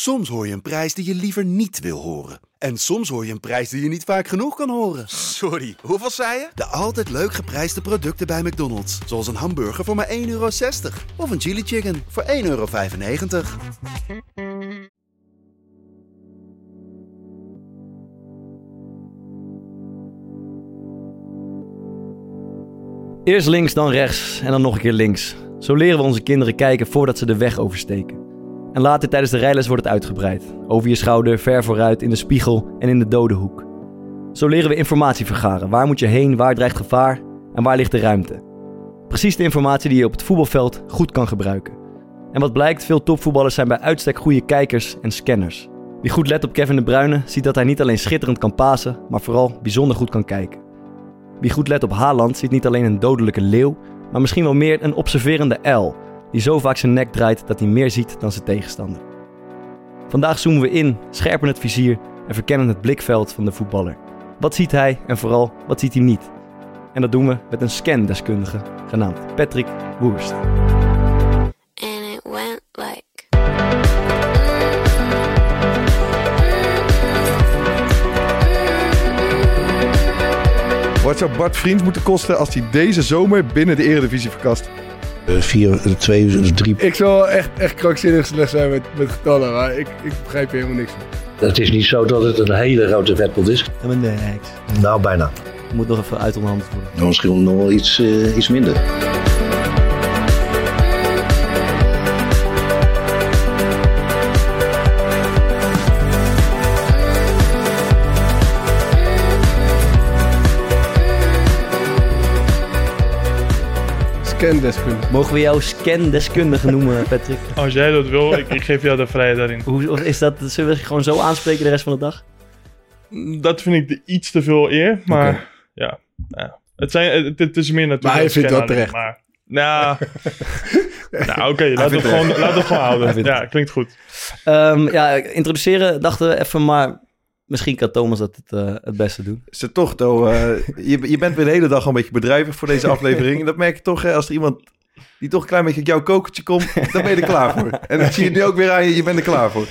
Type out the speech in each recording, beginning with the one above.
Soms hoor je een prijs die je liever niet wil horen. En soms hoor je een prijs die je niet vaak genoeg kan horen. Sorry, hoeveel zei je? De altijd leuk geprijsde producten bij McDonald's. Zoals een hamburger voor maar 1,60 euro. Of een chili chicken voor 1,95 euro. Eerst links, dan rechts en dan nog een keer links. Zo leren we onze kinderen kijken voordat ze de weg oversteken. En later tijdens de rijles wordt het uitgebreid. Over je schouder, ver vooruit, in de spiegel en in de dode hoek. Zo leren we informatie vergaren. Waar moet je heen, waar dreigt gevaar en waar ligt de ruimte. Precies de informatie die je op het voetbalveld goed kan gebruiken. En wat blijkt, veel topvoetballers zijn bij uitstek goede kijkers en scanners. Wie goed let op Kevin de Bruyne ziet dat hij niet alleen schitterend kan pasen, maar vooral bijzonder goed kan kijken. Wie goed let op Haaland ziet niet alleen een dodelijke leeuw, maar misschien wel meer een observerende uil, die zo vaak zijn nek draait dat hij meer ziet dan zijn tegenstander. Vandaag zoomen we in, scherpen het vizier en verkennen het blikveld van de voetballer. Wat ziet hij en vooral wat ziet hij niet? En dat doen we met een scandeskundige genaamd Patrick Woerst. and it went like Wat zou Bart Vriend moeten kosten als hij deze zomer binnen de Eredivisie verkast? Eh, vier, eh, twee, of drie. Ik zal echt, echt krankzinnig slecht zijn met, met getallen, maar ik, ik begrijp hier helemaal niks van. Het is niet zo dat het een hele grote vetpot is. Ja, nee, niks. Nou, bijna. Moet nog even uit onderhandeld worden. Nou, misschien nog wel iets, eh, iets minder. Scandeskundige. Mogen we jou scandeskundige noemen, Patrick? Als jij dat wil, ik, ik geef jou de vrijheid daarin. Hoe is dat? Zullen we gewoon zo aanspreken de rest van de dag? Dat vind ik de iets te veel eer, maar ja, ja. Het, zijn, het, het is meer natuurlijk... Maar hij vindt dat terecht. Maar, nou, nou oké, laat, het vindt gewoon, laat het gewoon houden. Ja, klinkt goed. Ehm, ja, introduceren dachten we even, maar misschien kan Thomas dat het, eh, het beste doen. Is het toch, Do, eh, je, je bent weer de hele dag al een beetje bedrijvig voor deze aflevering. En dat merk je toch, hè, als er iemand die toch een klein beetje uit jouw kokertje komt, dan ben je er klaar voor. En dat zie je nu ook weer aan je, je bent er klaar voor.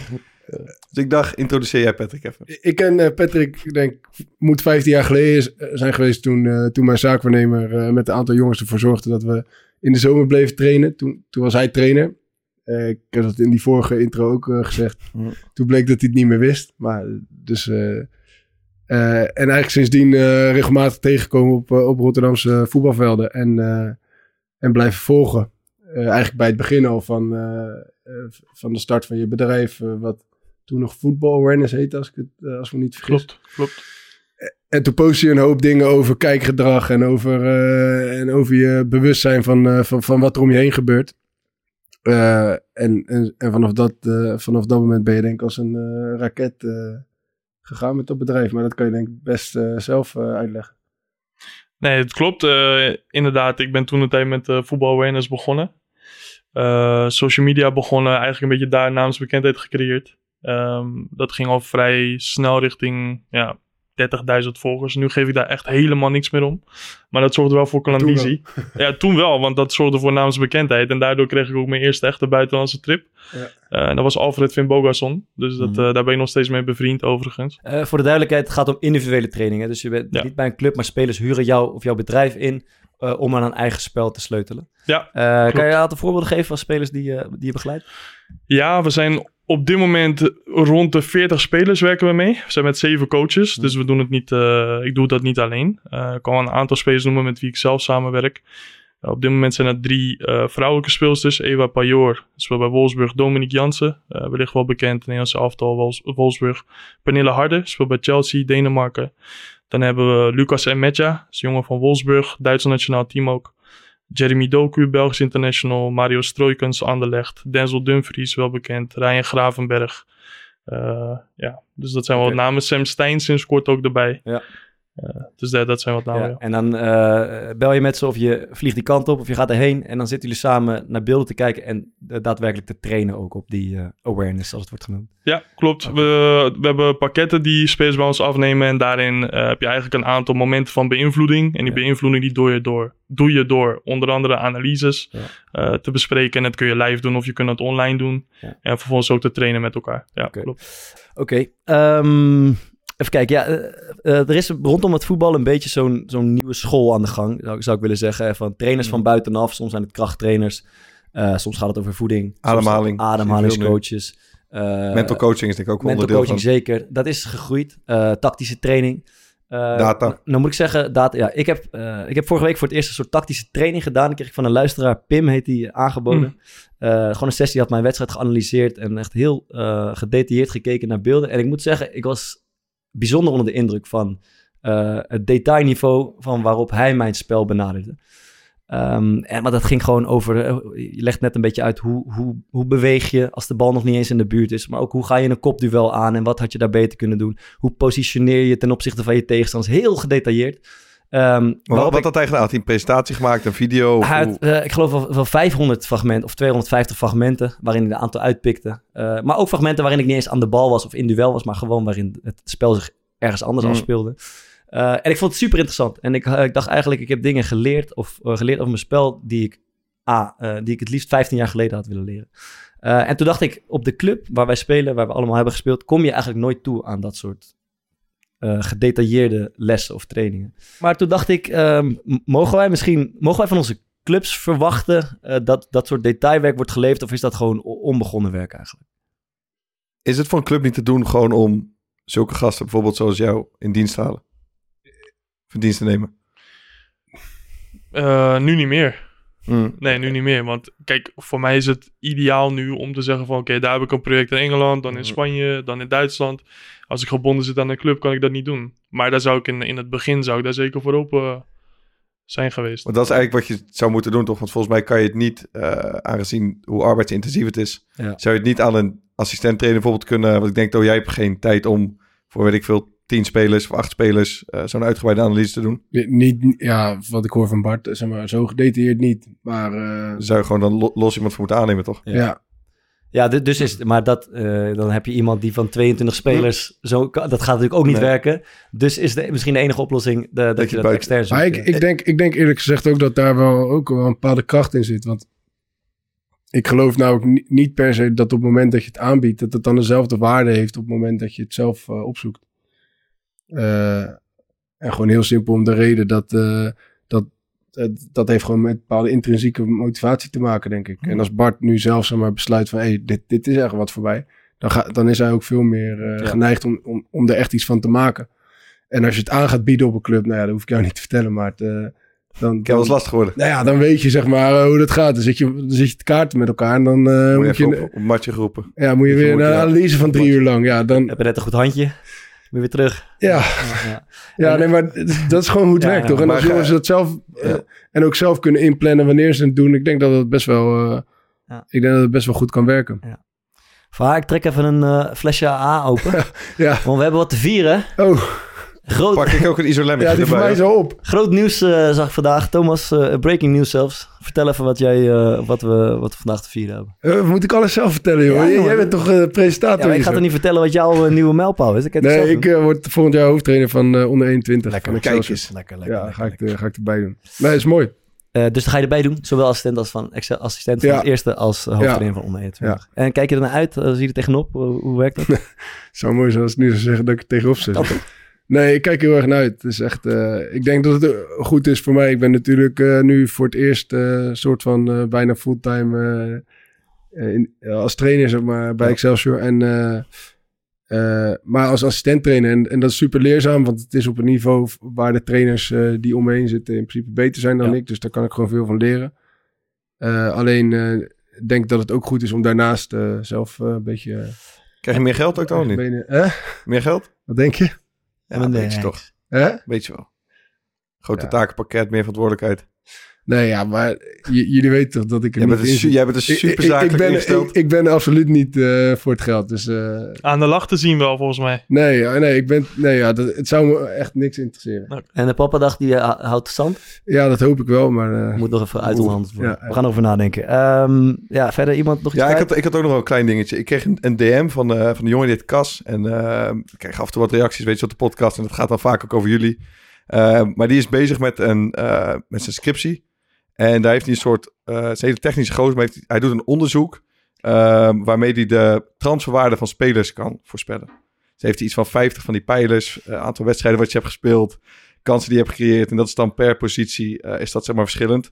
Dus ik dacht, introduceer jij Patrick even. Ik ken eh, Patrick, ik denk, moet 15 jaar geleden zijn geweest toen, eh, toen mijn zaakwaarnemer eh, met een aantal jongens ervoor zorgde dat we in de zomer bleven trainen. Toen, toen was hij trainer. Eh, ik heb dat in die vorige intro ook eh, gezegd. Mm. Toen bleek dat hij het niet meer wist. Maar dus, eh, en eigenlijk sindsdien regelmatig tegengekomen op, op Rotterdamse voetbalvelden. En, en blijven volgen. Eigenlijk bij het begin al van, van de start van je bedrijf. wat toen nog Football Awareness heette, als ik, het, als me niet vergis. Klopt, klopt. En toen post je een hoop dingen over kijkgedrag en over, en over je bewustzijn van, van, van wat er om je heen gebeurt. Eh, en, en, vanaf, dat, eh, vanaf dat moment ben je denk ik als een eh, raket gegaan met dat bedrijf. Maar dat kan je denk ik best zelf uitleggen. Nee, het klopt. inderdaad, ik ben toen een tijd met voetbal awareness begonnen. Social media begonnen, eigenlijk een beetje daar naamsbekendheid gecreëerd. Ehm, dat ging al vrij snel richting ja, 30.000 volgers. Nu geef ik daar echt helemaal niks meer om. Maar dat zorgde wel voor klandizie. Ja, toen wel, want dat zorgde voor naamsbekendheid. En daardoor kreeg ik ook mijn eerste echte buitenlandse trip. Ja. Eh, en dat was Alfred Finn Bogason. Dus dat, Mhm. eh, daar ben ik nog steeds mee bevriend overigens. Eh, voor de duidelijkheid, het gaat om individuele trainingen. Dus je bent Ja. niet bij een club, maar spelers huren jou of jouw bedrijf in eh, om aan een eigen spel te sleutelen. Ja, Eh, kan je een aantal voorbeelden geven van spelers die, die je begeleidt? Ja, we zijn op dit moment rond de 40 spelers werken we mee. We zijn met zeven coaches, dus we doen het niet, eh, ik doe dat niet alleen. Eh, ik kan een aantal spelers noemen met wie ik zelf samenwerk. Eh, op dit moment zijn er drie vrouwelijke speelsters. Eva Pajor, speelt bij Wolfsburg. Dominique Jansen, wellicht wel bekend, Nederlandse aftal Wols- Wolfsburg. Pernille Harde, speelt bij Chelsea, Denemarken. Dan hebben we Lucas Emetja, is een jongen van Wolfsburg, Duits nationaal team ook. Jeremy Doku, Belgisch international. Mario Stroikens, Anderlecht. Denzel Dumfries, wel bekend. Ryan Gravenberg. Eh, ja, dus dat zijn wel namen. Sam Stein sinds kort ook erbij. Ja. Dus dat, dat zijn wat namen. Ja. En dan eh, bel je met ze of je vliegt die kant op of je gaat erheen. En dan zitten jullie samen naar beelden te kijken en eh, daadwerkelijk te trainen ook op die eh, awareness, zoals het wordt genoemd. Ja, klopt. We, we hebben pakketten die bij ons afnemen. En daarin heb je eigenlijk een aantal momenten van beïnvloeding. En die Ja. beïnvloeding die doe je door, doe je door onder andere analyses Ja. te bespreken. En dat kun je live doen of je kunt het online doen. Ja. En vervolgens ook te trainen met elkaar. Ja, klopt. Oké, ehm, even kijken. Ja, eh, eh, er is rondom het voetbal een beetje zo'n zo'n nieuwe school aan de gang, zou, zou ik willen zeggen. Van trainers van buitenaf, soms zijn het krachttrainers. eh, soms gaat het over voeding. Ademhaling. Ademhalingscoaches. eh, Mental coaching is denk ik ook wel mental onderdeel coaching van. zeker. Dat is gegroeid. Eh, tactische training. Eh, Data. n- Nou moet ik zeggen, data, ja, ik, heb, eh, ik heb vorige week voor het eerst een soort tactische training gedaan. Die kreeg ik van een luisteraar, Pim heet die, aangeboden. Eh, gewoon een sessie, had mijn wedstrijd geanalyseerd en echt heel eh, gedetailleerd gekeken naar beelden. En ik moet zeggen, ik was bijzonder onder de indruk van eh, het detailniveau van waarop hij mijn spel benaderde. Ehm, en, maar dat ging gewoon over, eh, je legt net een beetje uit hoe, hoe, hoe beweeg je als de bal nog niet eens in de buurt is. Maar ook hoe ga je een kopduel aan en wat had je daar beter kunnen doen. Hoe positioneer je ten opzichte van je tegenstanders. Heel gedetailleerd. Ehm, Maar wat, had hij gedaan? Had hij een presentatie gemaakt, een video? Had, eh, ik geloof wel, wel 500 fragmenten of 250 fragmenten waarin hij een aantal uitpikte. Eh, maar ook fragmenten waarin ik niet eens aan de bal was of in duel was, maar gewoon waarin het spel zich ergens anders Mm. afspeelde. Eh, en ik vond het super interessant. En ik, ik dacht eigenlijk, ik heb dingen geleerd of geleerd over mijn spel die ik, ah, die ik het liefst 15 jaar geleden had willen leren. En toen dacht ik, op de club waar wij spelen, waar we allemaal hebben gespeeld, kom je eigenlijk nooit toe aan dat soort eh, gedetailleerde lessen of trainingen. Maar toen dacht ik, ehm, mogen wij misschien, mogen wij van onze clubs verwachten eh, dat dat soort detailwerk wordt geleverd of is dat gewoon onbegonnen werk eigenlijk? Is het voor een club niet te doen gewoon om zulke gasten, bijvoorbeeld zoals jou, in dienst te halen? In dienst te nemen? Eh, nu niet meer. Hmm. Nee, nu niet meer. Want kijk, voor mij is het ideaal nu om te zeggen van... Oké, daar heb ik een project in Engeland, dan in Spanje, dan in Duitsland. Als ik gebonden zit aan een club, kan ik dat niet doen. Maar daar zou ik in, in het begin zou ik daar zeker voor open zijn geweest. Want dat is eigenlijk wat je zou moeten doen, toch? Want volgens mij kan je het niet, eh, aangezien hoe arbeidsintensief het is, Ja. zou je het niet aan een assistent trainer bijvoorbeeld kunnen. Want ik denk, oh, jij hebt geen tijd om voor, weet ik veel, tien spelers of acht spelers eh, zo'n uitgebreide analyse te doen. Niet, ja, wat ik hoor van Bart, zeg maar, zo gedetailleerd niet. Maar eh, Daar zou je gewoon dan lo- los iemand voor moeten aannemen, toch? Ja. ja. Ja, du- dus is, maar dat, eh, dan heb je iemand die van 22 spelers, zo, kan- dat gaat natuurlijk ook niet Nee. werken. Dus is de, misschien de enige oplossing de, dat, je je dat extern zoekt. Maar ik, ik, denk, ik denk eerlijk gezegd ook dat daar wel ook wel een bepaalde kracht in zit. Want ik geloof nou ook ni- niet per se dat op het moment dat je het aanbiedt, dat het dan dezelfde waarde heeft op het moment dat je het zelf eh, opzoekt. Eh, en gewoon heel simpel om de reden dat, dat heeft gewoon met bepaalde intrinsieke motivatie te maken, denk ik. En als Bart nu zelf zeg maar, besluit van, hey, dit, dit is echt wat voor mij, dan, ga, dan is hij ook veel meer eh, Ja. geneigd om, om, om er echt iets van te maken. En als je het aan gaat bieden op een club, nou ja, dat hoef ik jou niet te vertellen, maar het, eh, dan, heb wel eens lastig geworden. nou ja, dan weet je zeg maar eh, hoe dat gaat. Dan zit je, dan zit je te kaarten met elkaar en dan eh, Moet je moet, je, op, op matje geroepen. ja, moet je weer je naar een analyse van drie uur lang. Ja, dan, Heb je net een goed handje? Je weer terug. ja, Ja, ja. ja nee, maar dat is gewoon hoe het Ja, werkt, ja. toch? En Maar als ga- jongens dat zelf eh, Ja. en ook zelf kunnen inplannen wanneer ze het doen, ik denk dat het best wel, eh, Ja. ik denk dat het best wel goed kan werken. Van, ik trek even een eh, flesje A open. Ja. Want we hebben wat te vieren. Oh, Groot, Pak ik ook een isolemmetje ja, die voor erbij. mij al op. groot nieuws eh, zag ik vandaag. Thomas, eh, breaking news zelfs. Vertel even wat, jij, eh, wat, we, wat we vandaag te vieren hebben. Eh, moet ik alles zelf vertellen, joh? Ja, Jij- jongen. Jij bent toch eh, presentator? Ja, ik ga zo? toch niet vertellen wat jouw nieuwe mijlpaal is? Ik Nee, ik word volgend jaar hoofdtrainer van onder 21. Lekker, van kijk eens. Lekker, lekker, Ja, lekker, ga ik, lekker. ga ik erbij doen. Nee, is mooi. Eh, dus dan ga je erbij doen. Zowel assistent als van Excel, assistent van Ja. het eerste als hoofdtrainer van onder 21. En kijk je er naar uit? Zie je er tegenop? Hoe, hoe werkt dat? Het zou mooi zijn als ik nu zou zeggen dat ik er tegenop zit. Nee, ik kijk heel erg naar uit. Het is echt, eh, ik denk dat het eh, goed is voor mij. Ik ben natuurlijk eh, nu voor het eerst eh soort van bijna fulltime in, als trainer zeg maar, bij. Excelsior. En, maar als assistent trainer. En, en dat is super leerzaam, want het is op een niveau waar de trainers die om me heen zitten in principe beter zijn dan Ja. ik. Dus daar kan ik gewoon veel van leren. Alleen ik denk dat het ook goed is om daarnaast zelf een beetje... Krijg je meer geld ook dan niet? benen-? Meer geld? Wat denk je? Ja, een beetje toch. Hè? Weet je wel. Grote takenpakket, meer verantwoordelijkheid. Nee, ja, maar jullie weten toch dat ik er Jij niet bent een, in su- zit. jij bent een Ik- ben, ingesteld. ik, ik ben absoluut niet eh, voor het geld. Dus eh, Aan de lach te zien wel, volgens mij. nee, nee, ik ben, nee ja, dat, het zou me echt niks interesseren. En de papa-dag die eh, houdt stand? Ja, dat hoop ik wel, maar eh, Moet nog even uit onderhandeld worden. Ja. We gaan erover nadenken. Ehm, ja, verder iemand nog iets Ja, ik had, ik had ook nog wel een klein dingetje. Ik kreeg een, een DM van, eh, van de jongen die heet Cas. En eh, ik krijg af en toe wat reacties, weet je, op de podcast. En dat gaat dan vaak ook over jullie. Eh, maar die is bezig met, een, eh, met zijn scriptie. En daar heeft hij een soort, eh het een hele technische gozer, maar heeft, hij- doet een onderzoek eh, waarmee hij de transferwaarde van spelers kan voorspellen. Dus heeft hij iets van 50 van die pijlers, eh, aantal wedstrijden wat je hebt gespeeld, kansen die je hebt gecreëerd. En dat is dan per positie, eh, is dat zeg maar verschillend.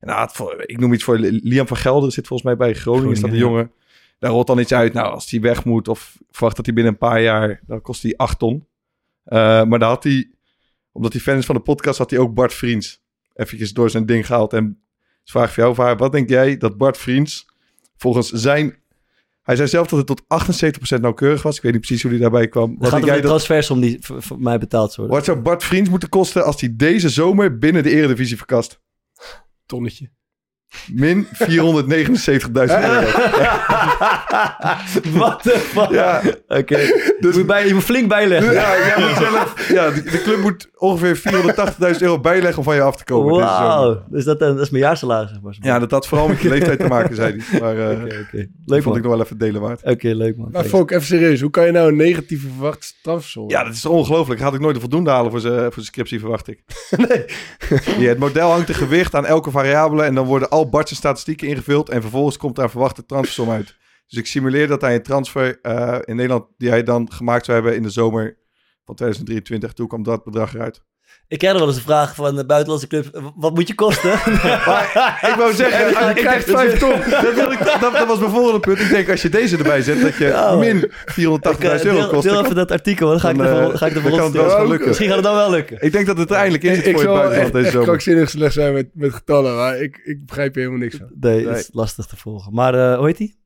En nou, het voor- ik noem iets voor Liam van Gelder, zit volgens mij bij Groningen, is dat Groningen, jongen. Daar rolt dan iets uit. Nou, als hij weg moet of verwacht dat hij binnen een paar jaar, dan kost hij 8 ton. Maar daar had hij, omdat hij fan is van de podcast, had hij ook Bart Vriends eventjes door zijn ding gehaald. En dus vraag voor jou, Vaar, wat denk jij dat Bart Vriends volgens zijn... Hij zei zelf dat het tot 78% nauwkeurig was. Ik weet niet precies hoe hij daarbij kwam. Het Wat gaat om jij dat, transfersom die voor, mij betaald zou worden. wat zou Bart Vriends moeten kosten als hij deze zomer binnen de eredivisie verkast? tonnetje. Min 479.000 euro. Wat de fuck? Ja, Oké, dus je, moet bij, je moet flink bijleggen. ja, jij moet zelf, ja, de, de club moet ongeveer 480.000 euro bijleggen om van je af te komen. Wauw, dus dat, dat is mijn jaarsalaris, zeg maar. Ja, dat had vooral met je leeftijd te maken, zei hij. Maar eh Oké, oké. dat Leuk vond ik nog wel even delen waard. Oké, leuk man. Maar. Fok, even serieus. Hoe kan je nou een negatieve verwachte strafsom? Ja, dat is ongelooflijk. Had ik nooit de voldoende halen voor zijn voor scriptie, verwacht ik. nee. Ja, het model hangt een gewicht aan elke variabele en dan worden al Bart's statistieken ingevuld en vervolgens komt daar verwachte transfersom uit. Dus ik simuleer dat hij een transfer eh, in Nederland die hij dan gemaakt zou hebben in de zomer van 2023. Toen kwam dat bedrag eruit. Ik krijg nog wel eens een vraag van de buitenlandse club. Wat moet je kosten? Ik wou zeggen, als je krijgt 5 ton. Dat, wil ik, dat, dat was mijn volgende punt. Ik denk als je deze erbij zet, dat je Ja, min 480.000 Ik, euro eh, deel, kost. deel even dat artikel, dan ga ik er eh, ga ik er kan lukken. Misschien gaat het dan wel lukken. Ik denk dat het er eindelijk in ik, zit ik voor je zal buitenland deze echt zomer. krankzinnig slecht zijn met, met getallen, maar ik, ik begrijp er helemaal niks van. Nee, is lastig te volgen. Maar eh, hoe heet die?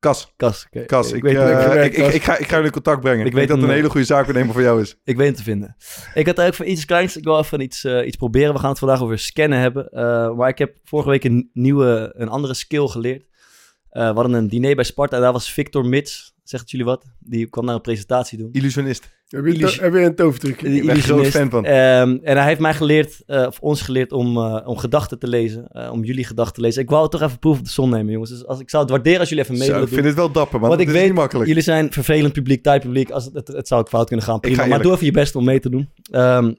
Kas, Kas. Kas. Ik, eh, ik, weet- ik, ik, ik ga, ik ga jullie in contact brengen. Ik weet dat het een hele goede zaakwaarnemer voor jou is. ik weet hem te vinden. Ik had eigenlijk voor iets kleins. Ik wil even iets, eh, iets proberen. We gaan het vandaag over scannen hebben. Eh, maar ik heb vorige week een nieuwe, een andere skill geleerd. Eh, we hadden een diner bij Sparta. En daar was Victor Mits. Zegt het jullie wat? Die kwam naar een presentatie doen. Illusionist. Heb je, Illus- to- heb je een tovertrucje? Die Ik ben groot fan van. Ehm, en hij heeft mij geleerd, eh, of ons geleerd, om, eh, om gedachten te lezen. eh, om jullie gedachten te lezen. Ik wou het toch even proeven op de zon nemen, jongens. Dus als, ik zou het waarderen als jullie even mee Zo, willen ik doen. vind het wel dapper, man. Want ik het is weet, niet makkelijk. jullie zijn vervelend publiek, tijd publiek. Als het, het, het zou ook fout kunnen gaan, Ik prima. ga Maar doe even je best om mee te doen. Ehm,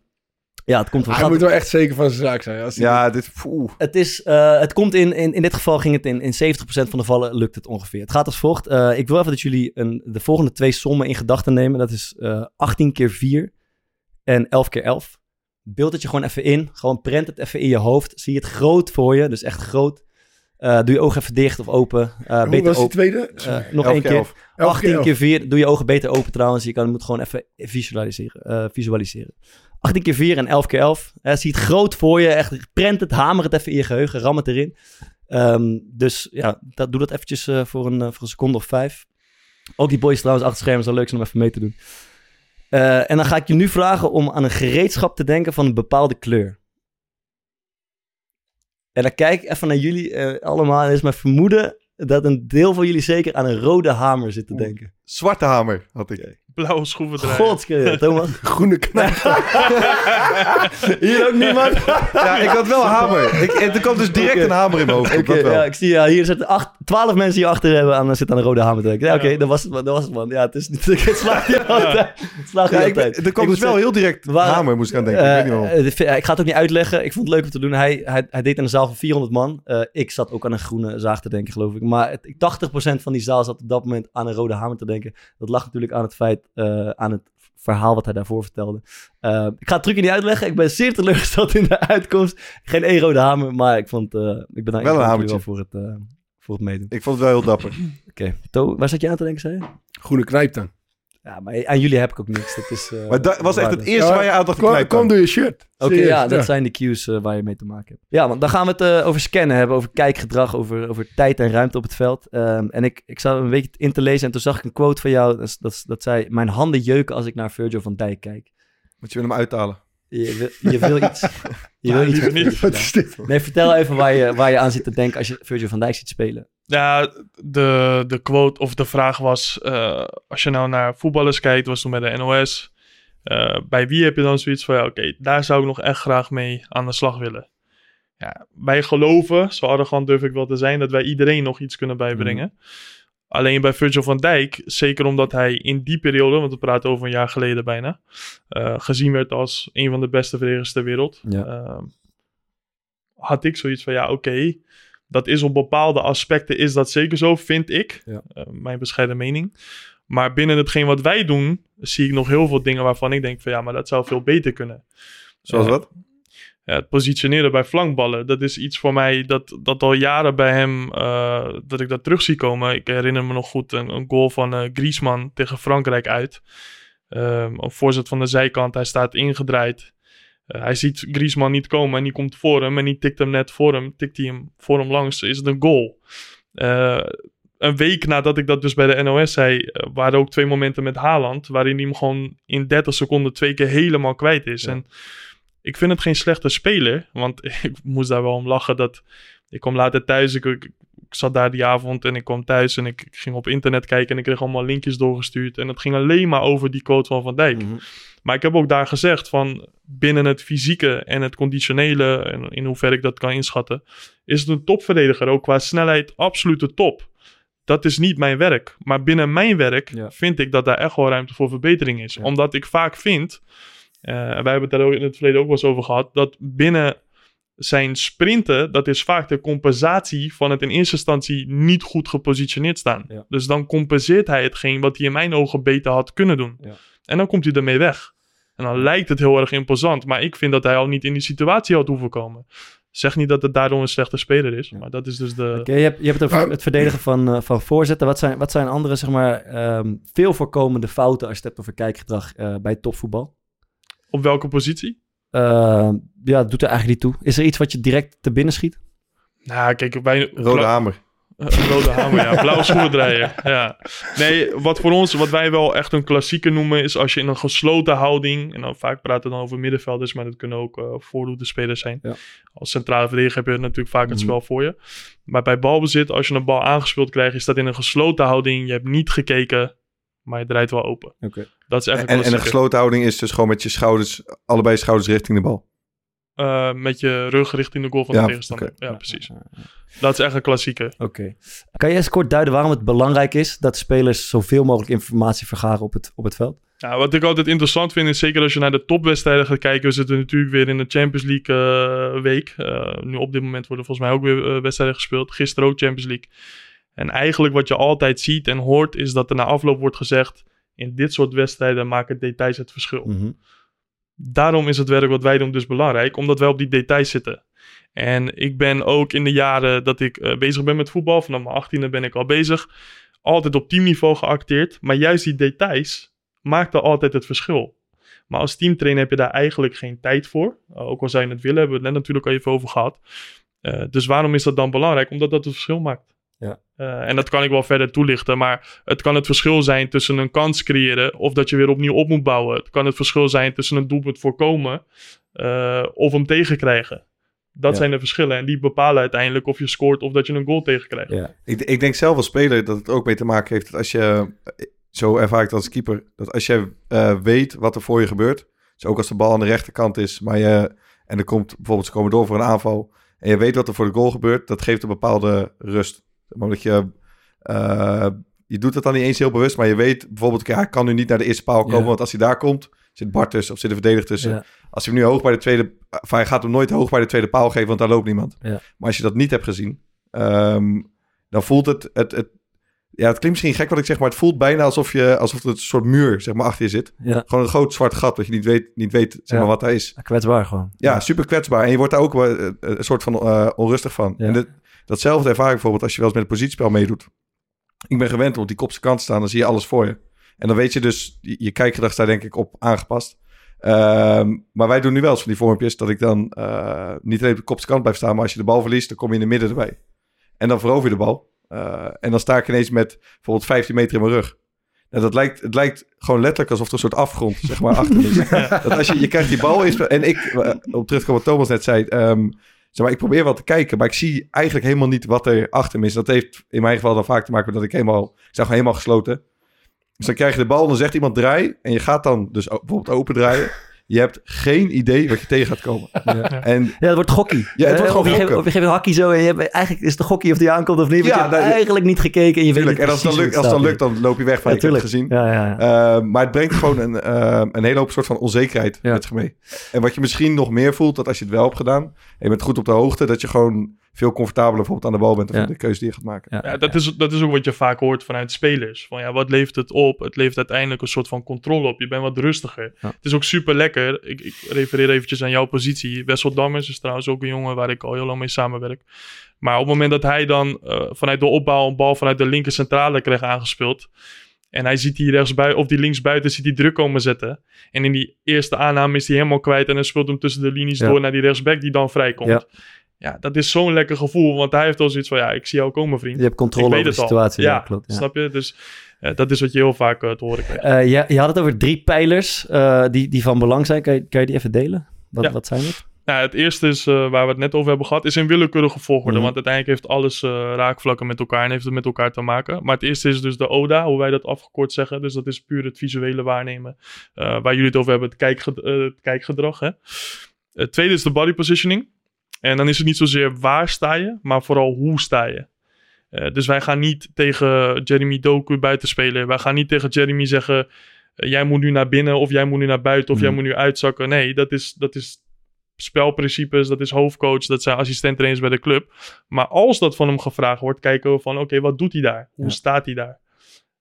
ja, het komt van Hij moet wel echt zeker van zijn zaak zijn. Als Ja, dit... Het, is, eh, het komt in, in, in dit geval ging het in, in 70% van de gevallen lukt het ongeveer. Het gaat als volgt. Eh, ik wil even dat jullie een, de volgende twee sommen in gedachten nemen. Dat is eh 18 keer 4 en 11 keer 11. Beeld het je gewoon even in. Gewoon prent het even in je hoofd. Zie je het groot voor je, dus echt groot. Eh, doe je ogen even dicht of open. Eh, Hoe beter was die open. tweede? Eh, nog één keer. elf. 18 keer 4. Doe je ogen beter open trouwens. Je kan, moet gewoon even visualiseren. eh, visualiseren. 18 keer 4 en 11 keer 11. Eh, zie het groot voor je. Echt prent het, hamer het even in je geheugen. Ram het erin. Ehm, dus ja, dat, doe dat eventjes eh, voor, een, eh, voor een seconde of vijf. Ook die boys trouwens achter schermen zou leuk zijn om even mee te doen. Eh, en dan ga ik je nu vragen om aan een gereedschap te denken van een bepaalde kleur. En dan kijk ik even naar jullie allemaal. En het is mijn vermoeden dat een deel van jullie zeker aan een rode hamer zit te denken. Zwarte hamer had ik. Blauwe schroevendraaier. Godskeur, Thomas. Groene knap. Hier ook niemand? Ja, ik had wel hamer. Ik, er kwam dus direct een hamer in mijn hoofd. Oké, dat wel. ja, ik zie ja, hier zitten acht, twaalf mensen hier achter hebben aan, zitten aan een rode hamer te denken. Ja, oké, dat was het man. Dat was het man. Ja, het, is niet, het slaagt niet altijd. Het slaagt Ja, niet ik, altijd. er kwam Ik dus wel heel direct waren- hamer, moest ik aan denken. ik weet niet eh, eh, de- ik ga het ook niet uitleggen. Ik vond het leuk om te doen. Hij, hij, hij deed in een zaal van 400 man. Eh, ik zat ook aan een groene zaag te denken, geloof ik. Maar het, 80% van die zaal zat op dat moment aan een rode hamer te denken. Dat lag natuurlijk aan het feit, eh, aan het verhaal wat hij daarvoor vertelde. Eh, ik ga het trucje niet uitleggen. Ik ben zeer teleurgesteld in de uitkomst. Geen één rode hamer, maar ik vond, eh, ik ben Wel een hamertje. voor het, eh, voor het meedoen. Ik vond het wel heel dapper. Oké, To, waar zat je aan te denken, zei je? Groene knijptang. Ja, maar aan jullie heb ik ook niks. Dat is, eh, Maar dat was echt het eerste Ja, waar je aan dacht te Kom, kom door je shirt. Oké, ja, dat zijn de cues eh, waar je mee te maken hebt. Ja, want dan gaan we het eh, over scannen hebben, over kijkgedrag, over, over tijd en ruimte op het veld. Ehm, en ik, ik zat een beetje in te lezen en toen zag ik een quote van jou, dat, dat, dat zei, mijn handen jeuken als ik naar Virgil van Dijk kijk. Moet je hem uithalen. Je, wil- je wil iets. Je wil Nee, iets niet. Nee, vertel even waar je, waar je aan zit te denken als je Virgil van Dijk ziet spelen. Ja, de, de quote of de vraag was: eh, als je nou naar voetballers kijkt, was toen bij de NOS. eh, bij wie heb je dan zoiets van: ja, oké, daar zou ik nog echt graag mee aan de slag willen? Ja, wij geloven, zo arrogant durf ik wel te zijn, dat wij iedereen nog iets kunnen bijbrengen. Alleen bij Virgil van Dijk, zeker omdat hij in die periode, want we praten over een jaar geleden bijna, eh, gezien werd als een van de beste verdedigers ter wereld. Ja. Ehm, had ik zoiets van, ja, oké, dat is op bepaalde aspecten is dat zeker zo, vind ik. Ja. Eh, mijn bescheiden mening. Maar binnen hetgeen wat wij doen, zie ik nog heel veel dingen waarvan ik denk van, ja, maar dat zou veel beter kunnen. Zoals Ja. wat? Ja, het positioneren bij flankballen, dat is iets voor mij dat, dat al jaren bij hem, eh, dat ik dat terug zie komen. Ik herinner me nog goed een, een goal van eh Griezmann tegen Frankrijk uit. Ehm een voorzet van de zijkant, hij staat ingedraaid. Eh, hij ziet Griezmann niet komen en die komt voor hem en die tikt hem net voor hem. Tikt hij hem voor hem langs, is het een goal. Eh, een week nadat ik dat dus bij de NOS zei, eh, waren ook twee momenten met Haaland, waarin hij hem gewoon in 30 seconden twee keer helemaal kwijt is. En ik vind het geen slechte speler, want ik moest daar wel om lachen dat ik kwam later thuis, ik, ik, ik zat daar die avond en ik kwam thuis en ik, ik ging op internet kijken en ik kreeg allemaal linkjes doorgestuurd en het ging alleen maar over die quote van Van Dijk. Mhm. Maar ik heb ook daar gezegd van binnen het fysieke en het conditionele, en in hoeverre ik dat kan inschatten, is het een topverdediger. Ook qua snelheid absolute top. Dat is niet mijn werk. Maar binnen mijn werk Ja. vind ik dat daar echt wel ruimte voor verbetering is. Ja. Omdat ik vaak vind, eh, wij hebben het daar ook in het verleden ook wel eens over gehad, dat binnen zijn sprinten, dat is vaak de compensatie van het in eerste instantie niet goed gepositioneerd staan. Ja. Dus dan compenseert hij hetgeen wat hij in mijn ogen beter had kunnen doen. Ja. En dan komt hij ermee weg. En dan lijkt het heel erg imposant. Maar ik vind dat hij al niet in die situatie had hoeven komen. Zeg niet dat het daardoor een slechte speler is. Maar dat is dus de... Oké, je, hebt, je hebt het over het verdedigen van, eh, van voorzetten. Wat zijn, wat zijn andere, zeg maar, ehm, veel voorkomende fouten als je het hebt over kijkgedrag eh, bij topvoetbal? Op welke positie? Ehm, ja, doet er eigenlijk niet toe. Is er iets wat je direct te binnen schiet? Nou, kijk, wij... Rode hamer. Een rode hamer, ja. Blauwe schoendraaier. Ja. Nee, wat voor ons, wat wij wel echt een klassieke noemen, is als je in een gesloten houding, en dan vaak praten we dan over middenvelders, maar dat kunnen ook uh, voorhoedespelers zijn. Ja. Als centrale verdediger heb je natuurlijk vaak het Mhm. spel voor je. Maar bij balbezit, als je een bal aangespeeld krijgt, is dat in een gesloten houding. Je hebt niet gekeken, maar je draait wel open. Oké. Dat is echt En, een en een gesloten houding is dus gewoon met je schouders, allebei schouders richting de bal. Eh, met je rug richting de goal van Ja, de tegenstander. oké. Ja, precies. Dat is echt een klassieker. Oké. Kan je eens kort duiden waarom het belangrijk is dat spelers zoveel mogelijk informatie vergaren op het, op het veld? Ja, wat ik altijd interessant vind, is zeker als je naar de topwedstrijden gaat kijken. We zitten natuurlijk weer in de Champions League eh, week. Eh, nu op dit moment worden volgens mij ook weer wedstrijden gespeeld. Gisteren ook Champions League. En eigenlijk wat je altijd ziet en hoort, is dat er na afloop wordt gezegd... in dit soort wedstrijden maken details het verschil. Mhm. Daarom is het werk wat wij doen dus belangrijk, omdat wij op die details zitten. En ik ben ook in de jaren dat ik eh, bezig ben met voetbal, vanaf mijn achttiende ben ik al bezig, altijd op teamniveau geacteerd. Maar juist die details maakten altijd het verschil. Maar als teamtrainer heb je daar eigenlijk geen tijd voor. Uh, ook al zou je het willen, hebben we het net natuurlijk al even over gehad. Uh, dus waarom is dat dan belangrijk? Omdat dat het verschil maakt. Uh, en dat kan ik wel verder toelichten, maar het kan het verschil zijn tussen een kans creëren of dat je weer opnieuw op moet bouwen. Het kan het verschil zijn tussen een doelpunt voorkomen uh, of hem tegenkrijgen. Dat Ja. zijn de verschillen en die bepalen uiteindelijk of je scoort of dat je een goal tegenkrijgt. Ja. Ik, ik denk zelf als speler dat het ook mee te maken heeft dat als je, zo ervaar ik als keeper, dat als je uh, weet wat er voor je gebeurt, dus ook als de bal aan de rechterkant is, maar je, en er komt bijvoorbeeld ze komen door voor een aanval, en je weet wat er voor de goal gebeurt, dat geeft een bepaalde rust. Maar dat je, uh, je doet het dan niet eens heel bewust, maar je weet bijvoorbeeld, ja, hij kan nu niet naar de eerste paal komen, Ja. want als hij daar komt, zit Bart tussen of zit een verdediger tussen. Ja. Als hij hem nu hoog bij de tweede, of hij gaat hem nooit hoog bij de tweede paal geven, want daar loopt niemand. Ja. Maar als je dat niet hebt gezien, um, dan voelt het, het, het, ja, het klinkt misschien gek wat ik zeg, maar het voelt bijna alsof je, alsof er een soort muur, zeg maar, achter je zit. Ja. Gewoon een groot zwart gat, wat je niet weet, niet weet zeg maar, wat daar is. Kwetsbaar gewoon. Ja, super kwetsbaar. En je wordt daar ook wel, uh, een soort van uh, onrustig van. Ja. En de, datzelfde ervaar ik bijvoorbeeld als je wel eens met het positiespel meedoet. Ik ben gewend om op die kopse kant te staan, dan zie je alles voor je. En dan weet je dus, je, je kijkgedrag daar denk ik op aangepast. Um, maar wij doen nu wel eens van die vormpjes dat ik dan uh, niet alleen op de kopse kant blijf staan, maar als je de bal verliest, dan kom je in de midden erbij. En dan verover je de bal. Uh, en dan sta ik ineens met bijvoorbeeld 15 meter in mijn rug. Nou, dat lijkt, het lijkt gewoon letterlijk alsof er een soort afgrond zeg maar, achter is. Dat als je, je krijgt die bal is En ik, eh, op terugkomen wat Thomas net zei... ehm, zeg maar, ik probeer wel te kijken, maar ik zie eigenlijk helemaal niet wat er achter me is. Dat heeft in mijn geval dan vaak te maken met dat ik helemaal... Ik gewoon helemaal gesloten. Dus dan krijg je de bal en dan zegt iemand draai. En je gaat dan dus bijvoorbeeld open draaien. Je hebt geen idee wat je tegen gaat komen. En Ja, het wordt gokkie. Ja, het wordt Eh, gewoon of je, geeft, of je geeft een hakkie zo en je hebt, eigenlijk is het de gokkie of die aankomt of niet. Ja, je hebt nou, eigenlijk niet gekeken en je weet tuurlijk, niet en als het dan lukt, als dan lukt, dan loop je weg van Ja, ik heb het gezien. Ja, ja, ja. Uh, maar het brengt gewoon een, uh, een hele hoop soort van onzekerheid Ja. met zich mee. En wat je misschien nog meer voelt, dat als je het wel hebt gedaan... en je bent goed op de hoogte, dat je gewoon veel comfortabeler bijvoorbeeld aan de bal bent... of Ja. de keuze die je gaat maken. Ja, Ja, dat, is, dat is ook wat je vaak hoort vanuit spelers. Van ja, wat levert het op? Het levert uiteindelijk een soort van controle op. Je bent wat rustiger. Ja. Het is ook super lekker. Ik, ik refereer eventjes aan jouw positie. Wessel Dammers is trouwens ook een jongen waar ik al heel lang mee samenwerk. Maar op het moment dat hij dan eh, vanuit de opbouw een bal vanuit de linker centrale krijgt aangespeeld. En hij ziet die rechtsbuiten of die linksbuiten ziet die druk komen zetten. En in die eerste aanname is hij helemaal kwijt. En dan speelt hem tussen de linies Ja. door naar die rechtsback die dan vrijkomt. Ja. Ja. dat is zo'n lekker gevoel. Want hij heeft al zoiets van, ja, ik zie jou komen, vriend. Je hebt controle over de situatie. Ja, Ja, klopt. Ja. Snap je? Dus eh, dat is wat je heel vaak eh, te horen krijgt. Eh, je, je had het over drie pijlers die, die van belang zijn. Kan je, kan je die even delen? Wat, Ja. wat zijn het? Nou, het eerste is, waar we het net over hebben gehad, is in willekeurige volgorde. Mhm. Want uiteindelijk heeft alles raakvlakken met elkaar en heeft het met elkaar te maken. Maar het eerste is dus de ODA, hoe wij dat afgekort zeggen. Dus dat is puur het visuele waarnemen. waar jullie het over hebben, het, kijkged- het kijkgedrag. Hè? Het tweede is de body positioning. En dan is het niet zozeer waar sta je, maar vooral hoe sta je. Eh, dus wij gaan niet tegen Jeremy Doku buiten spelen. Wij gaan niet tegen Jeremy zeggen... eh, jij moet nu naar binnen of jij moet nu naar buiten of Mhm. jij moet nu uitzakken. Nee, dat is, dat is spelprincipes, dat is hoofdcoach, dat zijn assistent-trainers bij de club. Maar als dat van hem gevraagd wordt, kijken we van oké, wat doet hij daar? Hoe Ja. staat hij daar?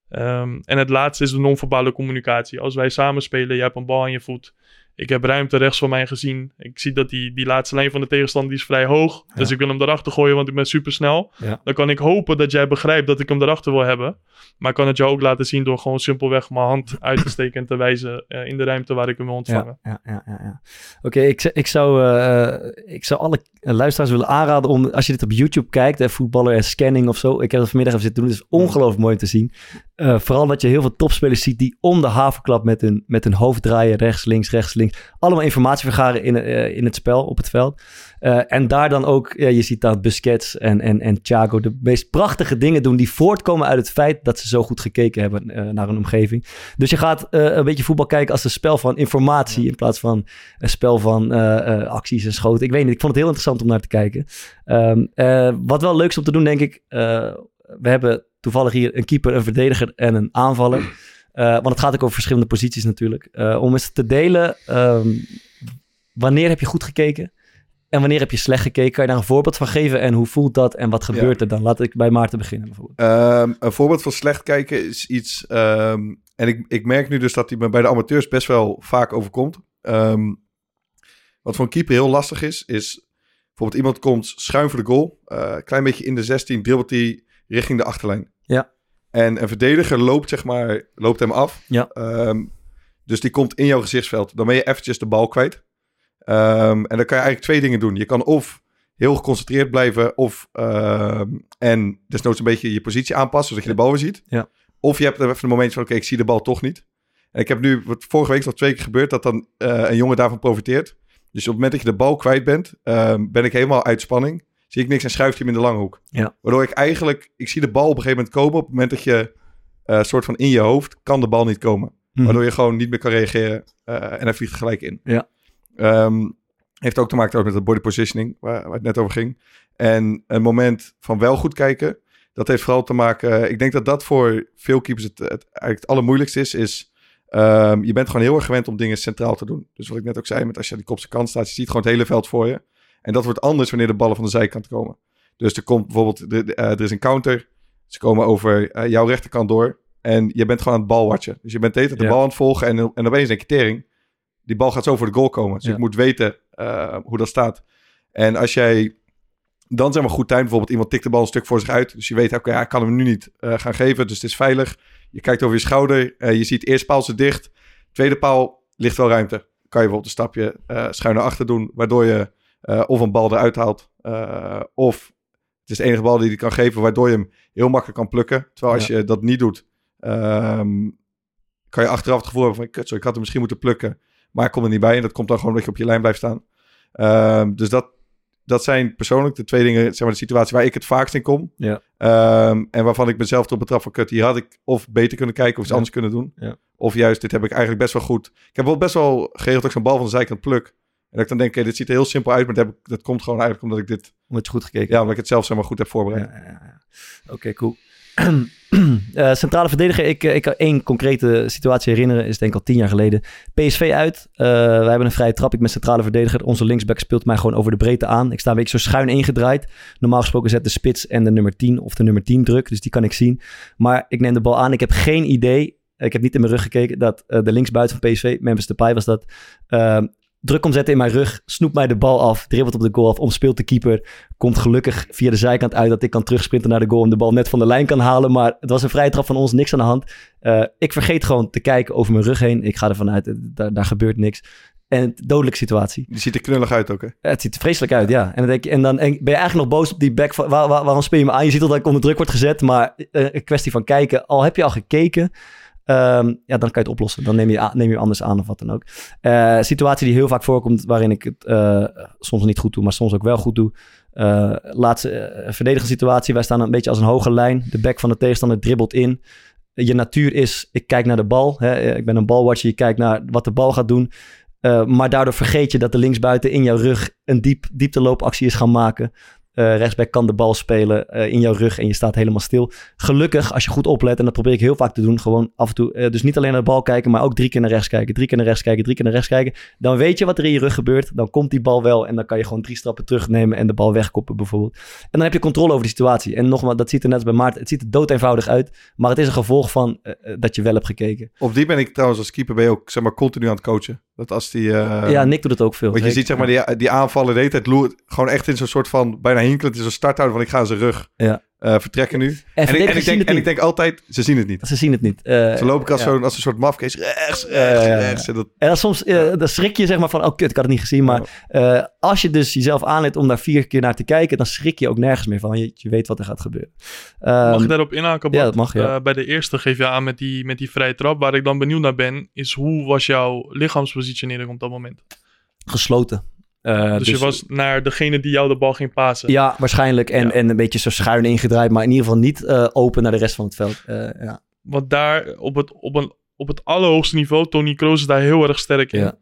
Ehm, en het laatste is de non-verbale communicatie. Als wij samen spelen, je hebt een bal aan je voet. Ik heb ruimte rechts van mij gezien. Ik zie dat die, die laatste lijn van de tegenstander die is vrij hoog. Dus ik wil hem erachter gooien, want ik ben super snel. Ja. Dan kan ik hopen dat jij begrijpt dat ik hem erachter wil hebben. Maar ik kan het jou ook laten zien door gewoon simpelweg mijn hand uit te steken en te wijzen eh, in de ruimte waar ik hem wil ontvangen. Ja, ja, ja, ja. Oké, ik, ik, zou, eh, ik zou alle luisteraars willen aanraden om, als je dit op YouTube kijkt, hè, voetballer en scanning of zo. Ik heb het vanmiddag even zitten doen. Het is ongelooflijk mooi te zien. Eh, vooral dat je heel veel topspelers ziet die om de havenklap met hun, met hun hoofd draaien, rechts, links, rechts, links. Allemaal informatie vergaren in, eh, in het spel, op het veld. Eh, en daar dan ook, ja, je ziet dan Busquets en, en, en Thiago de meest prachtige dingen doen die voortkomen uit het feit dat ze zo goed gekeken hebben eh, naar hun omgeving. Dus je gaat eh, een beetje voetbal kijken als een spel van informatie in plaats van een spel van acties en schoten. Ik weet niet, ik vond het heel interessant om naar te kijken. Ehm, eh, wat wel leuk is om te doen, denk ik. we hebben toevallig hier een keeper, een verdediger en een aanvaller. Want het gaat ook over verschillende posities natuurlijk. Om eens te delen, ehm, wanneer heb je goed gekeken? En wanneer heb je slecht gekeken? Kan je daar een voorbeeld van geven? En hoe voelt dat? En wat gebeurt er dan? Laat ik bij Maarten beginnen bijvoorbeeld. Ehm, een voorbeeld van slecht kijken is iets... ehm, en ik, ik merk nu dus dat die me bij de amateurs best wel vaak overkomt. Ehm, wat voor een keeper heel lastig is, is... Bijvoorbeeld iemand komt schuin voor de goal. Een klein beetje in de 16, dribbelt hij richting de achterlijn. Ja. En een verdediger loopt, zeg maar, loopt hem af. Ja. Dus die komt in jouw gezichtsveld. Dan ben je eventjes de bal kwijt. Ehm, en dan kan je eigenlijk twee dingen doen. Je kan of heel geconcentreerd blijven, of ehm, en desnoods een beetje je positie aanpassen, zodat je de bal weer ziet. Ja. Of je hebt even een moment van, oké, ik zie de bal toch niet. En ik heb nu, wat vorige week nog twee keer gebeurd, dat dan eh, een jongen daarvan profiteert. Dus op het moment dat je de bal kwijt bent, ehm, ben ik helemaal uit spanning. Zie ik niks en schuift hij hem in de lange hoek. Ja. Waardoor ik eigenlijk, ik zie de bal op een gegeven moment komen. Op het moment dat je eh soort van in je hoofd, kan de bal niet komen. Mhm. Waardoor je gewoon niet meer kan reageren. eh, en hij vliegt gelijk in. Ja. Ehm, heeft ook te maken trouwens met de body positioning, waar, waar het net over ging. En een moment van wel goed kijken, dat heeft vooral te maken... Ik denk dat dat voor veel keepers het, het, eigenlijk het allermoeilijkste is, is... ehm, je bent gewoon heel erg gewend om dingen centraal te doen. Dus wat ik net ook zei, met als je aan die kopse kant staat, je ziet gewoon het hele veld voor je. En dat wordt anders wanneer de ballen van de zijkant komen. Dus er komt bijvoorbeeld, eh, er is een counter. Ze komen over eh, jouw rechterkant door. En je bent gewoon aan het balwatchen. Dus je bent de hele tijd de Ja. bal aan het volgen. En, en opeens denk je, tering, die bal gaat zo voor de goal komen. Dus Ja. ik moet weten eh, hoe dat staat. En als jij dan zeg maar goed tijd, bijvoorbeeld iemand tikt de bal een stuk voor zich uit. Dus je weet, oké, hij kan hem nu niet eh, gaan geven. Dus het is veilig. Je kijkt over je schouder. eh, je ziet eerst paal zit dicht. Tweede paal ligt wel ruimte. Kan je bijvoorbeeld een stapje schuin naar achter doen. Waardoor je of een bal eruit haalt. of het is de enige bal die hij kan geven. Waardoor je hem heel makkelijk kan plukken. Terwijl als je dat niet doet. ehm, kan je achteraf het gevoel hebben van, kut, zo, ik had hem misschien moeten plukken. Maar ik kom er niet bij. En dat komt dan gewoon omdat je op je lijn blijft staan. Ehm, dus dat, dat zijn persoonlijk de twee dingen, zeg maar de situatie waar ik het vaakst in kom. Ja. Ehm, en waarvan ik mezelf erop betrap van, kut, hier had ik of beter kunnen kijken of iets Ja. anders kunnen doen. Ja. Of juist, dit heb ik eigenlijk best wel goed. Ik heb wel best wel geregeld dat ik zo'n bal van de zijkant pluk. En dat ik dan denk, oké, dit ziet er heel simpel uit, maar dat, heb ik, dat komt gewoon eigenlijk omdat ik dit, Omdat je goed gekeken ja, omdat ik het zelf zeg maar goed heb voorbereid. Oké, cool. Eh, centrale verdediger, ik, eh, ik kan één concrete situatie herinneren, is denk ik al tien jaar geleden. PSV uit, Eh wij hebben een vrije trap, ik ben centrale verdediger. Onze linksback speelt mij gewoon over de breedte aan. Ik sta een beetje zo schuin ingedraaid. Normaal gesproken zet de spits en de nummer 10 of de nummer 10 druk, dus die kan ik zien. Maar ik neem de bal aan, ik heb geen idee, ik heb niet in mijn rug gekeken, dat de linksbuiten van PSV, Memphis Depay was dat, eh, druk komt zetten in mijn rug, snoept mij de bal af, dribbelt op de goal af, omspeelt de keeper, komt gelukkig via de zijkant uit dat ik kan terugsprinten naar de goal en de bal net van de lijn kan halen. Maar het was een vrije trap van ons, niks aan de hand. Eh, ik vergeet gewoon te kijken over mijn rug heen. Ik ga ervan uit, eh, daar, daar gebeurt niks. En dodelijke situatie. Die ziet er knullig uit ook, hè? Het ziet er vreselijk uit, ja. En dan, denk je, en dan en ben je eigenlijk nog boos op die back. Van, waar, waar- waarom speel je me aan? Je ziet al dat ik onder druk word gezet. Maar eh, een kwestie van kijken. Al heb je al gekeken, ehm, ja, dan kan je het oplossen. Dan neem je, neem je anders aan of wat dan ook. Eh, situatie die heel vaak voorkomt, waarin ik het eh, soms niet goed doe, maar soms ook wel goed doe. Eh, laatste verdedigende situatie. Wij staan een beetje als een hoge lijn. De back van de tegenstander dribbelt in. Je natuur is, ik kijk naar de bal. Hè. Ik ben een balwatcher. Je kijkt naar wat de bal gaat doen. Maar daardoor vergeet je dat de linksbuiten in jouw rug een diep, diepteloopactie is gaan maken. Eh rechtsback kan de bal spelen eh, in jouw rug en je staat helemaal stil. Gelukkig, als je goed oplet, en dat probeer ik heel vaak te doen, gewoon af en toe, eh, dus niet alleen naar de bal kijken, maar ook drie keer naar rechts kijken, drie keer naar rechts kijken, drie keer naar rechts kijken. Dan weet je wat er in je rug gebeurt. Dan komt die bal wel en dan kan je gewoon drie stappen terugnemen en de bal wegkoppen bijvoorbeeld. En dan heb je controle over de situatie. En nogmaals, dat ziet er net als bij Maarten, het ziet er dood eenvoudig uit, maar het is een gevolg van dat je wel hebt gekeken. Op die ben ik trouwens als keeper ben je ook zeg maar continu aan het coachen. Dat als die... ja, Nick doet het ook veel. Want je ziet zeg maar die, die aanvallen de hele tijd loert, gewoon echt in zo'n soort van bijna hinkelend in zo'n starthouden van ik ga aan zijn rug Ja. eh, vertrekken nu. En, En, ik, en, ik denk, en ik denk altijd, ze zien het niet. Ze zien het niet. Eh, Ze lopen ik als, ja. zo'n als een soort mafkees rechts, rechts. En dat, En dan soms eh, dan schrik je zeg maar van, oh kut, ik had het niet gezien. Maar eh, als je dus jezelf aanleert om daar vier keer naar te kijken, dan schrik je ook nergens meer van. Je, je weet wat er gaat gebeuren. Mag Ehm, ik daarop inhaken? Bart? ja, dat mag, ja. Eh, bij de eerste geef je aan met die, met die vrije trap. Waar ik dan benieuwd naar ben, is hoe was jouw lichaamspositionering op dat moment? gesloten. Eh, dus, je was naar degene die jou de bal ging pasen. Ja, waarschijnlijk. En, Ja. en een beetje zo schuin ingedraaid, maar in ieder geval niet eh, open naar de rest van het veld. Eh, ja. Want daar op het, op, een, op het allerhoogste niveau, Tony Kroos is daar heel erg sterk in. Ja.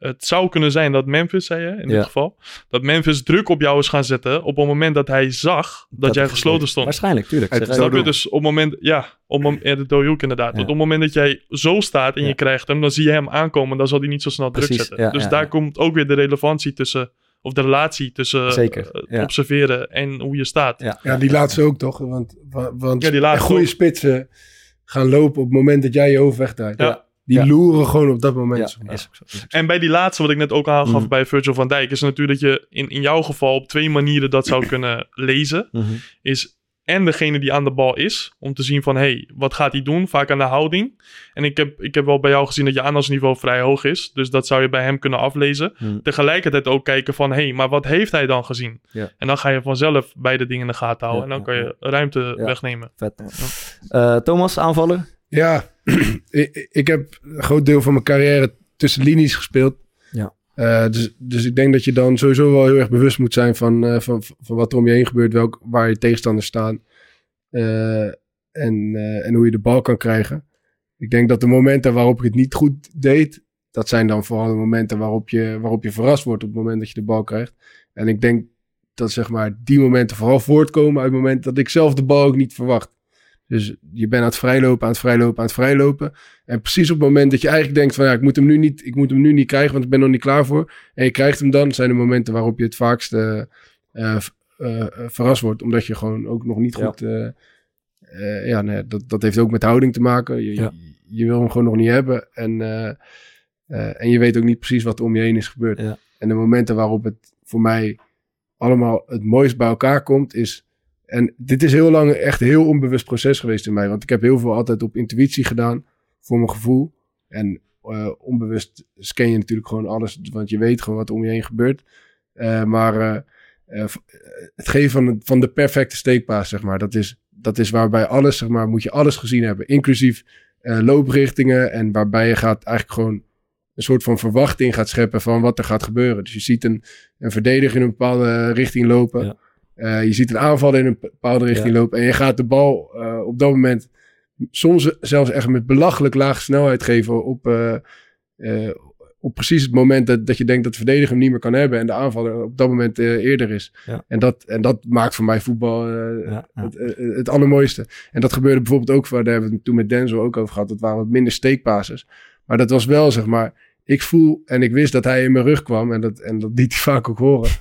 Het zou kunnen zijn dat Memphis, zei je in dit Ja. geval, dat Memphis druk op jou is gaan zetten op het moment dat hij zag dat, jij gesloten stond. Waarschijnlijk, tuurlijk. Het Snap je? Dus op het moment, ja, op het moment, ja, de dojoek inderdaad. Ja. Want op het moment dat jij zo staat en Ja. je krijgt hem, dan zie je hem aankomen, dan zal hij niet zo snel druk zetten. ja, dus ja, daar ja. komt ook weer de relevantie tussen, of de relatie tussen Zeker, eh, ja. observeren en hoe je staat. Ja. Ja, die laatste ook toch? Want, wa- want Ja, die goede ook. spitsen gaan lopen op het moment dat jij je hoofd wegdraait. Ja. Die Ja. loeren gewoon op dat moment. Ja, is is. En bij die laatste, wat ik net ook aangaf Mhm. bij Virgil van Dijk, is natuurlijk dat je in, in jouw geval op twee manieren dat zou kunnen lezen. Mhm. Is en degene die aan de bal is, om te zien van, hé, hey, wat gaat hij doen? Vaak aan de houding. En ik heb, ik heb wel bij jou gezien dat je aandachtsniveau vrij hoog is. Dus dat zou je bij hem kunnen aflezen. Mhm. Tegelijkertijd ook kijken van, hé, hey, maar wat heeft hij dan gezien? Ja. En dan ga je vanzelf beide dingen in de gaten houden. Ja, en dan ja, kan je ruimte Ja. wegnemen. Vet. Eh, Thomas, aanvaller? Ja, ik, heb een groot deel van mijn carrière tussen linies gespeeld. Ja. Eh, dus, dus ik denk dat je dan sowieso wel heel erg bewust moet zijn van, eh, van, van wat er om je heen gebeurt, welk, waar je tegenstanders staan eh, en, en hoe je de bal kan krijgen. Ik denk dat de momenten waarop ik het niet goed deed, dat zijn dan vooral de momenten waarop je, waarop je verrast wordt op het moment dat je de bal krijgt. En ik denk dat zeg maar, die momenten vooral voortkomen uit het moment dat ik zelf de bal ook niet verwacht. Dus je bent aan het vrijlopen, aan het vrijlopen, aan het vrijlopen. En precies op het moment dat je eigenlijk denkt van ja, ik moet hem nu niet, ik moet hem nu niet krijgen, want ik ben er nog niet klaar voor. En je krijgt hem dan, zijn de momenten waarop je het vaakst eh, eh, eh, verrast wordt. Omdat je gewoon ook nog niet Ja. goed. eh, eh, ja, nee, dat, dat heeft ook met houding te maken. Je, Ja. je, je wil hem gewoon nog niet hebben. En, en je weet ook niet precies wat er om je heen is gebeurd. Ja. En de momenten waarop het voor mij allemaal het mooist bij elkaar komt, is. En dit is heel lang echt heel onbewust proces geweest in mij. Want ik heb heel veel altijd op intuïtie gedaan, voor mijn gevoel. En eh, onbewust scan je natuurlijk gewoon alles, want je weet gewoon wat om je heen gebeurt. Eh, maar eh, het geven van, van de perfecte steekpaas, zeg maar, dat is, dat is waarbij alles, zeg maar, moet je alles gezien hebben. Inclusief looprichtingen. En waarbij je gaat eigenlijk gewoon een soort van verwachting gaat scheppen van wat er gaat gebeuren. Dus je ziet een, een verdediger in een bepaalde richting lopen. Ja. Eh, je ziet een aanvaller in een bepaalde richting lopen. En je gaat de bal eh, op dat moment soms zelfs echt met belachelijk lage snelheid geven op, eh, op precies het moment dat, dat je denkt dat de verdediger hem niet meer kan hebben en de aanvaller op dat moment eerder is. Ja. En, dat, en dat maakt voor mij voetbal Ja. Het, het allermooiste. En dat gebeurde bijvoorbeeld ook, waar daar hebben we het toen met Denzel ook over gehad, dat waren wat minder steekpases. Maar dat was wel, zeg maar, ik voel en ik wist dat hij in mijn rug kwam en dat, en dat liet hij vaak ook horen.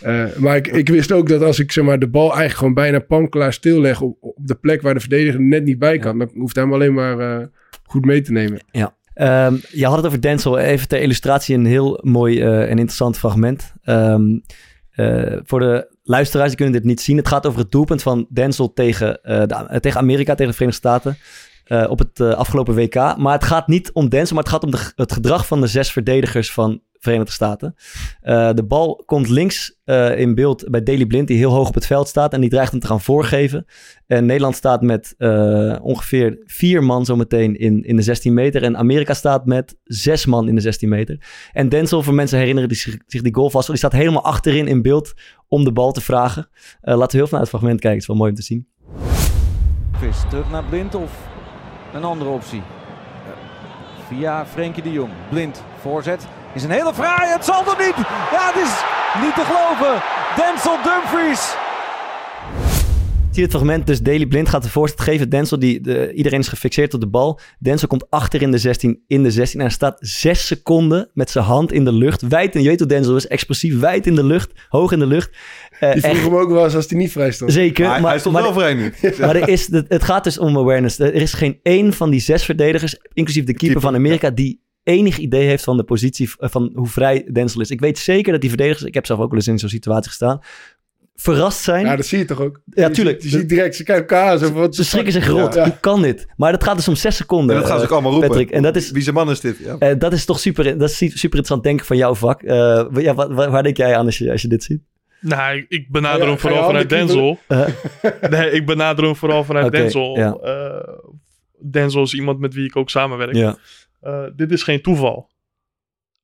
Eh, maar ik, ik wist ook dat als ik zeg maar, de bal eigenlijk gewoon bijna panklaar stilleg op, op de plek waar de verdediger er net niet bij kan, dan hoeft hij hem alleen maar eh, goed mee te nemen. Ehm, je had het over Denzel. Even ter illustratie een heel mooi eh, en interessant fragment. Ehm, eh, voor de luisteraars, die kunnen dit niet zien. Het gaat over het doelpunt van Denzel tegen, de, tegen Amerika, tegen de Verenigde Staten. Eh, op het eh, afgelopen WK. Maar het gaat niet om Denzel, maar het gaat om de, het gedrag van de zes verdedigers van Verenigde Staten. Eh, de bal komt links in beeld bij Daley Blind, die heel hoog op het veld staat. En die dreigt hem te gaan voorgeven. En Nederland staat met ongeveer vier man zometeen in, in de 16 meter. En Amerika staat met zes man in de 16 meter. En Denzel, voor mensen herinneren die zich, zich die goal vast, die staat helemaal achterin in beeld om de bal te vragen. Laten we heel veel naar het fragment kijken, het is wel mooi om te zien. Vis terug naar Blind of een andere optie. Via Frenkie de Jong. Blind voorzet. Is een hele fraaie. Het zal er niet. Ja, het is niet te geloven. Denzel Dumfries. Je het fragment, dus Daley Blind gaat de voorzet geven. Denzel, die, de, iedereen is gefixeerd op de bal. Denzel komt achter in de 16, in de 16 en hij staat zes seconden met zijn hand in de lucht. Wijd, en je weet hoe Denzel is, explosief, wijd in de lucht, hoog in de lucht. Eh, Die vroeg echt- hem ook wel eens als hij niet vrij stond. Zeker. Maar hij- maar, hij stond maar, wel vrij nu. maar er is, het, het gaat dus om awareness. Er is geen één van die zes verdedigers, inclusief de keeper, Keeper, van Amerika, die enig idee heeft van de positie, eh, van hoe vrij Denzel is. Ik weet zeker dat die verdedigers, ik heb zelf ook wel eens in zo'n situatie gestaan, verrast zijn. Ja, dat zie je toch ook? Ja, Je tuurlijk. ziet- Je ziet direct, ze kijken elkaar wat Ze schrikken zich rot. Ja. Hoe kan dit? Maar dat gaat dus om zes seconden. En dat gaan ze ook eh, allemaal roepen. Patrick. En dat is, Wie zijn man is dit? Ja. eh, dat is toch super, dat is super interessant denken van jouw vak. Eh, ja, wat, waar, waar denk jij aan als je, als je dit ziet? Nou, ik, benader hem vooral vanuit Denzel. Nee, ik benader hem vooral vanuit Denzel. ja. Eh, Denzel is iemand met wie ik ook samenwerk. ja. Eh, dit is geen toeval.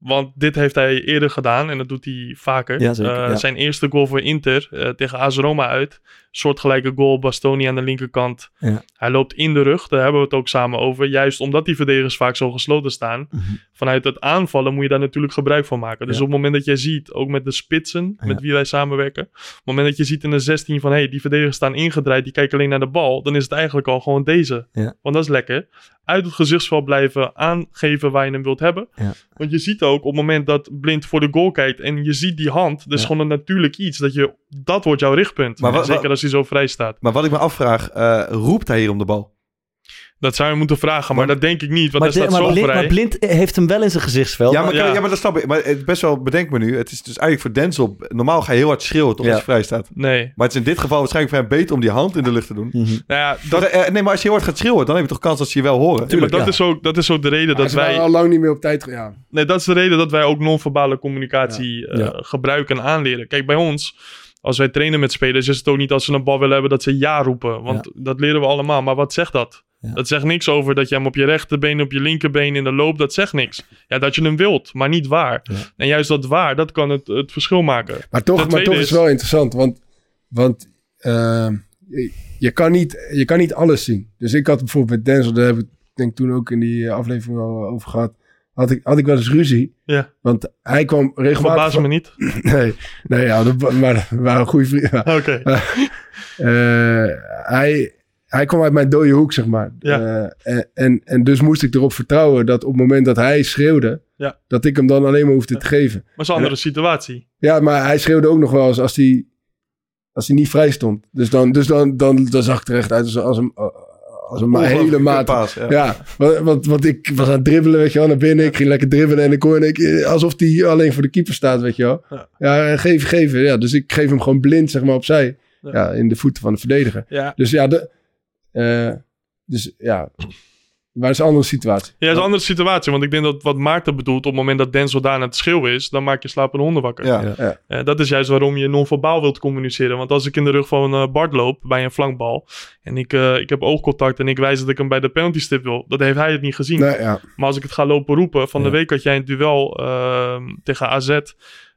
Want dit heeft hij eerder gedaan en dat doet hij vaker. Ja, zeker, Eh, ja. Zijn eerste goal voor Inter eh, tegen AS Roma uit. Soortgelijke goal, Bastoni aan de linkerkant. Ja. Hij loopt in de rug, daar hebben we het ook samen over. Juist omdat die verdedigers vaak zo gesloten staan. Mhm. Vanuit het aanvallen moet je daar natuurlijk gebruik van maken. Dus op het moment dat jij ziet, ook met de spitsen met wie wij samenwerken. Op het moment dat je ziet in de 16 van... hé, hey, die verdedigers staan ingedraaid, die kijken alleen naar de bal. Dan is het eigenlijk al gewoon deze. Want dat is lekker. Uit het gezichtsveld blijven aangeven waar je hem wilt hebben. Ja. Want je ziet ook op het moment dat Blind voor de goal kijkt... en je ziet die hand, dat is Ja. gewoon een natuurlijk iets. Dat, je, dat wordt jouw richtpunt. Maar wat- Zeker als hij zo vrij staat. Maar wat ik me afvraag, eh, roept hij hier om de bal? Dat zou je moeten vragen, maar dat denk ik niet. Want Maar, hij staat maar, zo blind, vrij. maar Blind heeft hem wel in zijn gezichtsveld. Ja maar, ja. ja, maar dat snap ik. Maar het is best wel, bedenk me nu, het is dus eigenlijk voor Denzel, normaal ga je heel hard schreeuwen toch Ja. als je vrij staat. Nee. Maar het is in dit geval waarschijnlijk voor hem beter om die hand in de lucht te doen. Mhm. Nou ja, Dat, eh, nee, maar als je heel hard gaat schreeuwen, dan heb je toch kans dat ze je wel horen. maar dat, ja. is ook, dat is ook de reden Dat dat wij al lang niet meer op tijd. Ja. Nee, dat is de reden dat wij ook non-verbale communicatie eh, Ja. gebruiken en aanleren. Kijk, bij ons, als wij trainen met spelers, is het ook niet als ze een bal willen hebben dat ze ja roepen. Want dat leren we allemaal. Maar wat zegt dat? Ja. Dat zegt niks over dat je hem op je rechterbeen, op je linkerbeen in de loop, dat zegt niks. Ja, dat je hem wilt, maar niet waar. Ja. En juist dat waar, dat kan het, het verschil maken. Maar toch, maar toch is het wel interessant. Want, want eh, je, kan niet, je kan niet alles zien. Dus ik had bijvoorbeeld met Denzel, daar we het denk ik toen ook in die aflevering wel over gehad. Had ik, had ik wel eens ruzie. Ja. Want hij kwam regelmatig... Verbaas me niet. Nee, nee ja, dat, maar we waren goede vrienden. Oké. Eh, hij, hij kwam uit mijn dode hoek, zeg maar. Ja. Eh, en, en, en dus moest ik erop vertrouwen dat op het moment dat hij schreeuwde, Ja. dat ik hem dan alleen maar hoefde te geven. Maar een andere situatie. Ja, maar hij schreeuwde ook nog wel eens als hij, als hij niet vrij stond. Dus dan, dus dan, dan, dan zag ik er echt uit als, als een, als een hele maat. paas, ja. Ja, want, want, want ik was aan het dribbelen, weet je wel, naar binnen. Ik ging lekker dribbelen en ik hoorde ik, alsof hij alleen voor de keeper staat, weet je wel. Ja. Ja, geven, geven. Ja, dus ik geef hem gewoon blind, zeg maar, opzij. Ja. Ja, in de voeten van de verdediger. Ja. Dus ja, de, eh, dus ja, Maar dat is een andere situatie. Ja, dat is een andere situatie. Want ik denk dat wat Maarten bedoelt, op het moment dat Denzel daar aan het schreeuwen is, dan maak je slapende honden wakker. Ja. Ja. Eh, dat is juist waarom je non-verbaal wilt communiceren. Want als ik in de rug van eh, Bart loop bij een flankbal en ik, eh, ik heb oogcontact en ik wijs dat ik hem bij de penalty stip wil, dan heeft hij het niet gezien. Nee, ja. Maar als ik het ga lopen roepen, van de week had jij een duel eh, tegen AZ,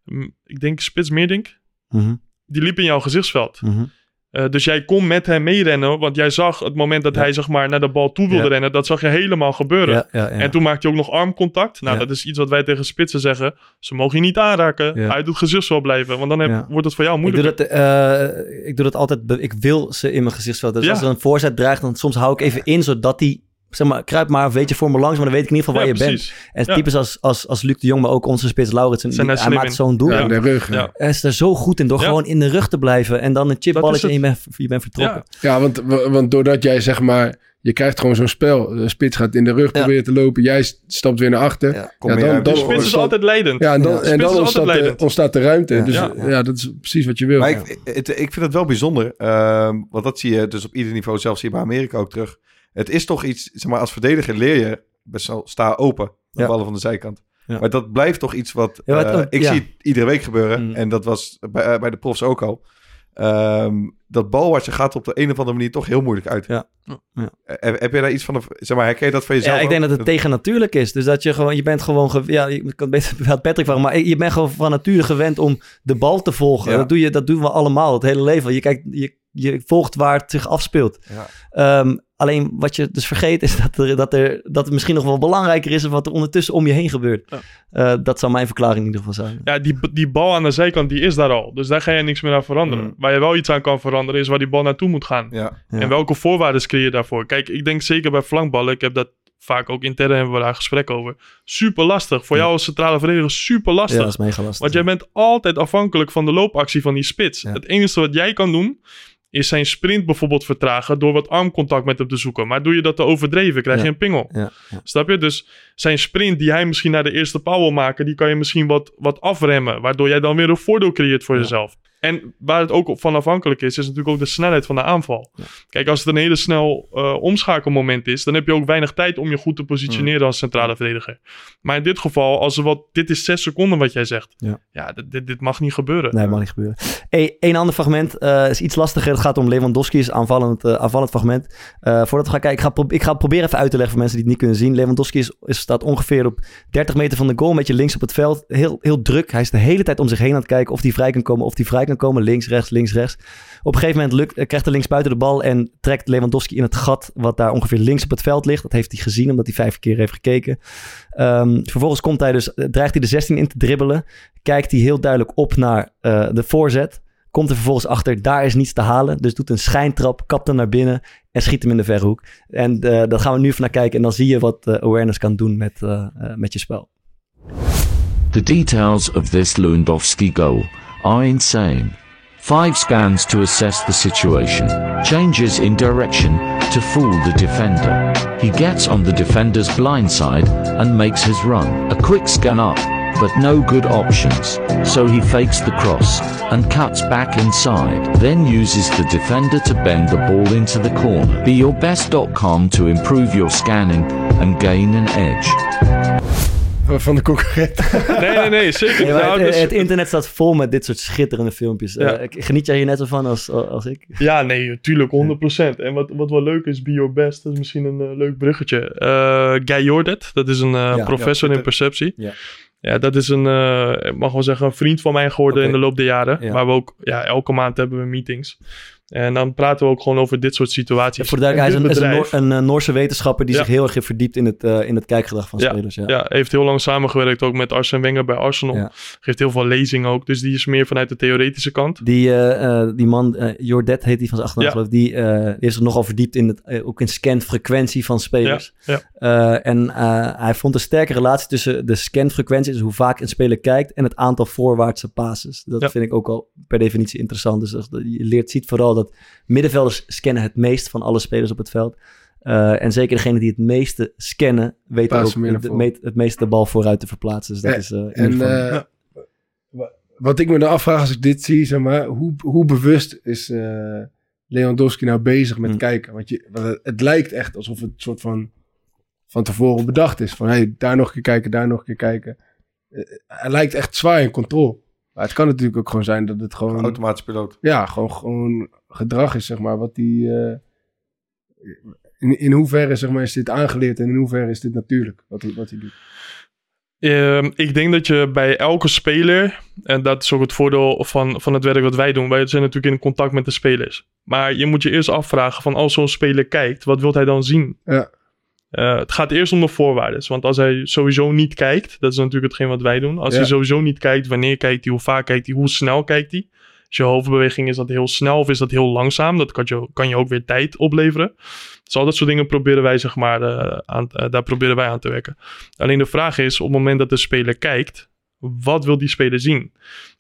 m, ik denk Spits Meerdink, Mhm, die liep in jouw gezichtsveld. mhm. Eh, dus jij kon met hem meerennen, want jij zag het moment dat Ja. hij zeg maar, naar de bal toe wilde Ja. rennen, dat zag je helemaal gebeuren. Ja. En toen maakte hij ook nog armcontact. Nou, dat is iets wat wij tegen spitsen zeggen. Ze mogen je niet aanraken. Uit het gezichtsveld blijven. Want dan heb, wordt het voor jou Ik doe, moeilijk. dat, eh, ik doe dat altijd. Ik wil ze in mijn gezichtsveld. Dus als er een voorzet dreigt, dan soms hou ik even in, zodat die. Zeg maar, kruip maar een beetje voor me langs, maar dan weet ik in ieder geval waar ja, je bent. precies. En Ja. types als, als, als Luc de Jong, maar ook onze spits Lauritsen, Zijn die- daar hij slim maakt zo'n doel. Ja, in de rug. Ja, Ja. Hij is er zo goed in door Ja. gewoon in de rug te blijven en dan een chipballetje en je bent, je bent vertrokken. Ja. want, want doordat jij zeg maar... Je krijgt gewoon zo'n spel. De spits gaat in de rug Ja. proberen te lopen. Jij stapt weer naar achter. Ja. Kom Ja, meer dan- dan- De spits is altijd leidend. Ja, en dan, Ja, en dan ontstaat, de, leidend. ontstaat de ruimte. Ja. Dus Ja. ja. dat is precies wat je wil. Maar ik, ik vind het wel bijzonder, ehm, want dat zie je dus op ieder niveau, zelfs hier bij Amerika ook terug. Het is toch iets, zeg maar, als verdediger leer je best wel sta open, de Ja. ballen van de zijkant. Ja. Maar dat blijft toch iets wat Ja, eh, ik zie het iedere week gebeuren. Mm. En dat was bij, eh, bij de profs ook al. Ehm, dat balwatchen gaat op de een of andere manier toch heel moeilijk uit. Ja. Ja. Heb, heb je daar iets van, zeg maar, herken je dat van jezelf Ja, ik denk ook? dat het tegennatuurlijk is. Dus dat je gewoon, je bent gewoon, ge- ja, je kan beter wel Patrick vragen, maar je bent gewoon van nature gewend om de bal te volgen. Ja. Dat, doe je, dat doen we allemaal, het hele leven. Je, kijkt, je, je volgt waar het zich afspeelt. Ja. Ehm, alleen wat je dus vergeet is dat, er, dat, er, dat het misschien nog wel belangrijker is wat er ondertussen om je heen gebeurt. Ja. Eh, dat zou mijn verklaring in ieder geval zijn. Ja, die, die bal aan de zijkant, die is daar al. Dus daar ga je niks meer aan veranderen. Mm. Waar je wel iets aan kan veranderen, is waar die bal naartoe moet gaan. Ja. Ja. En welke voorwaarden creëer je daarvoor? Kijk, ik denk zeker bij flankballen, ik heb dat vaak ook intern hebben we daar gesprek over. Super lastig. Voor Ja. jou als centrale verdediger super lastig. Ja, dat is mega lastig. Want jij bent altijd afhankelijk van de loopactie van die spits. Ja. Het enige wat jij kan doen, is zijn sprint bijvoorbeeld vertragen door wat armcontact met hem te zoeken. Maar doe je dat te overdreven, krijg je een pingel. Ja, ja. Snap je? Dus zijn sprint die hij misschien naar de eerste paal wil maken, die kan je misschien wat, wat afremmen. Waardoor jij dan weer een voordeel creëert voor Ja. jezelf. En waar het ook van afhankelijk is, is natuurlijk ook de snelheid van de aanval. Kijk, als het een hele snel eh, omschakelmoment is, dan heb je ook weinig tijd om je goed te positioneren als centrale verdediger. Maar in dit geval, als er wat, dit is zes seconden wat jij zegt. Ja. Ja, dit, dit, mag niet gebeuren. Nee, mag niet gebeuren. Hey, een ander fragment eh, is iets lastiger. Het gaat om Lewandowski's aanvallend, eh, aanvallend fragment. Voordat we gaan kijken, ik ga, pro- ik ga proberen even uit te leggen voor mensen die het niet kunnen zien. Lewandowski is, is, staat ongeveer op 30 meter van de goal, een beetje links op het veld. Heel, heel druk. Hij is de hele tijd om zich heen aan het kijken of hij vrij kan komen, of hij vrij kan komen. Links, rechts, links, rechts. Op een gegeven moment lukt, eh, krijgt de linksbuiten de bal en trekt Lewandowski in het gat wat daar ongeveer links op het veld ligt. Dat heeft hij gezien, omdat hij vijf keer heeft gekeken. Ehm, vervolgens komt hij dus, eh, dreigt hij de 16 in te dribbelen. Kijkt hij heel duidelijk op naar eh, de voorzet. Komt er vervolgens achter, daar is niets te halen. Dus doet een schijntrap, kapt hem naar binnen en schiet hem in de verre hoek. En eh daar gaan we nu even naar kijken. En dan zie je wat eh, awareness kan doen met, eh, met je spel. The details of this Lewandowski goal are insane. Five scans to assess the situation, changes in direction to fool the defender. He gets on the defender's blind side and makes his run. A quick scan up, but no good options, so he fakes the cross and cuts back inside, then uses the defender to bend the ball into the corner. Be your best.com to improve your scanning and gain an edge. Van de concurrent. Nee, nee, nee, zeker. Nou, het, dus- het internet staat vol met dit soort schitterende filmpjes. Ja. Eh, geniet jij hier net zo van als, als ik? Ja, nee, tuurlijk, 100%. En wat, wat wel leuk is, Be Your Best, dat is misschien een eh, leuk bruggetje. Eh Guy Jordet, dat is een eh, Ja. professor Ja, in perceptie. Ja. Ja, dat is een, eh, ik mag wel zeggen, een vriend van mij geworden in de loop der jaren. Ja. Waar we ook, ja, elke maand hebben we meetings. En dan praten we ook gewoon over dit soort situaties. Voor de duidelijkheid, hij is En een, is een, Noor- een, eh, Noorse wetenschapper die Ja. zich heel erg heeft verdiept in het, eh, in het kijkgedrag van Ja. spelers. Ja. Ja, heeft heel lang samengewerkt ook met Arsene Wenger bij Arsenal. Geeft heel veel lezing ook. Dus die is meer vanuit de theoretische kant. Die, die man, Jordet heet hij van zijn achternaam geloof ik, die, die heeft zich nogal verdiept in het, ook in scanfrequentie van spelers. Ja, Eh, en eh, hij vond een sterke relatie tussen de scanfrequentie, dus hoe vaak een speler kijkt, en het aantal voorwaartse passes. Dat Ja. vind ik ook al per definitie interessant. Dus dat- je leert, ziet vooral dat middenvelders scannen het meest van alle spelers op het veld. Eh, en zeker degene die het meeste scannen, weten ook het, voren. meet- het meeste de bal vooruit te verplaatsen. Dus dat Ja, is eh, in En eh, wa- wat ik me dan afvraag als ik dit zie, zeg maar, hoe, hoe bewust is eh, Lewandowski nou bezig met Hmm. kijken? Want je, want het, het lijkt echt alsof het een soort van van tevoren bedacht is. Van hey, daar nog een keer kijken, daar nog een keer kijken. Eh, hij lijkt echt zwaar in controle. Maar het kan natuurlijk ook gewoon zijn dat het gewoon... Automatisch piloot. Ja, gewoon, gewoon gedrag is, zeg maar, wat die... eh, in, in hoeverre, zeg maar, is dit aangeleerd en in hoeverre is dit natuurlijk, wat hij, wat hij doet. Ehm, ik denk dat je bij elke speler, en dat is ook het voordeel van, van het werk wat wij doen, wij zijn natuurlijk in contact met de spelers. Maar je moet je eerst afvragen van als zo'n speler kijkt, wat wil hij dan zien? Ja. Eh, het gaat eerst om de voorwaarden. Want als hij sowieso niet kijkt, dat is natuurlijk hetgeen wat wij doen. Als Ja. hij sowieso niet kijkt, wanneer kijkt hij, hoe vaak kijkt hij, hoe snel kijkt hij. Is je hoofdbeweging, is dat heel snel of is dat heel langzaam? Dat kan je, kan je ook weer tijd opleveren. Dus al dat soort dingen proberen wij, zeg maar, eh, aan, eh, daar proberen wij aan te werken. Alleen de vraag is, op het moment dat de speler kijkt, wat wil die speler zien?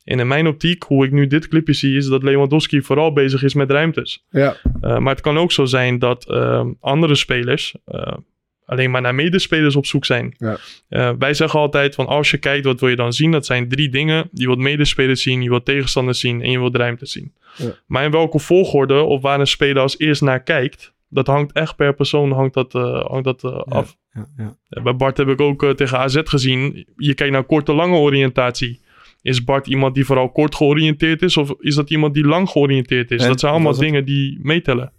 En in mijn optiek, hoe ik nu dit clipje zie, is dat Lewandowski vooral bezig is met ruimtes. Ja. Uh, maar het kan ook zo zijn dat uh, andere spelers alleen maar naar medespelers op zoek zijn. Ja. Uh, wij zeggen altijd van als je kijkt, wat wil je dan zien? Dat zijn drie dingen. Je wilt medespelers zien, je wilt tegenstanders zien en je wilt ruimte zien. Ja. Maar in welke volgorde of waar een speler als eerst naar kijkt, dat hangt echt per persoon hangt dat, uh, hangt dat uh, Ja. af. Ja, Bij Bart heb ik ook tegen AZ gezien. Je kijkt naar korte-lange oriëntatie. Is Bart iemand die vooral kort georiënteerd is? Of is dat iemand die lang georiënteerd is? En dat zijn allemaal dingen die meetellen.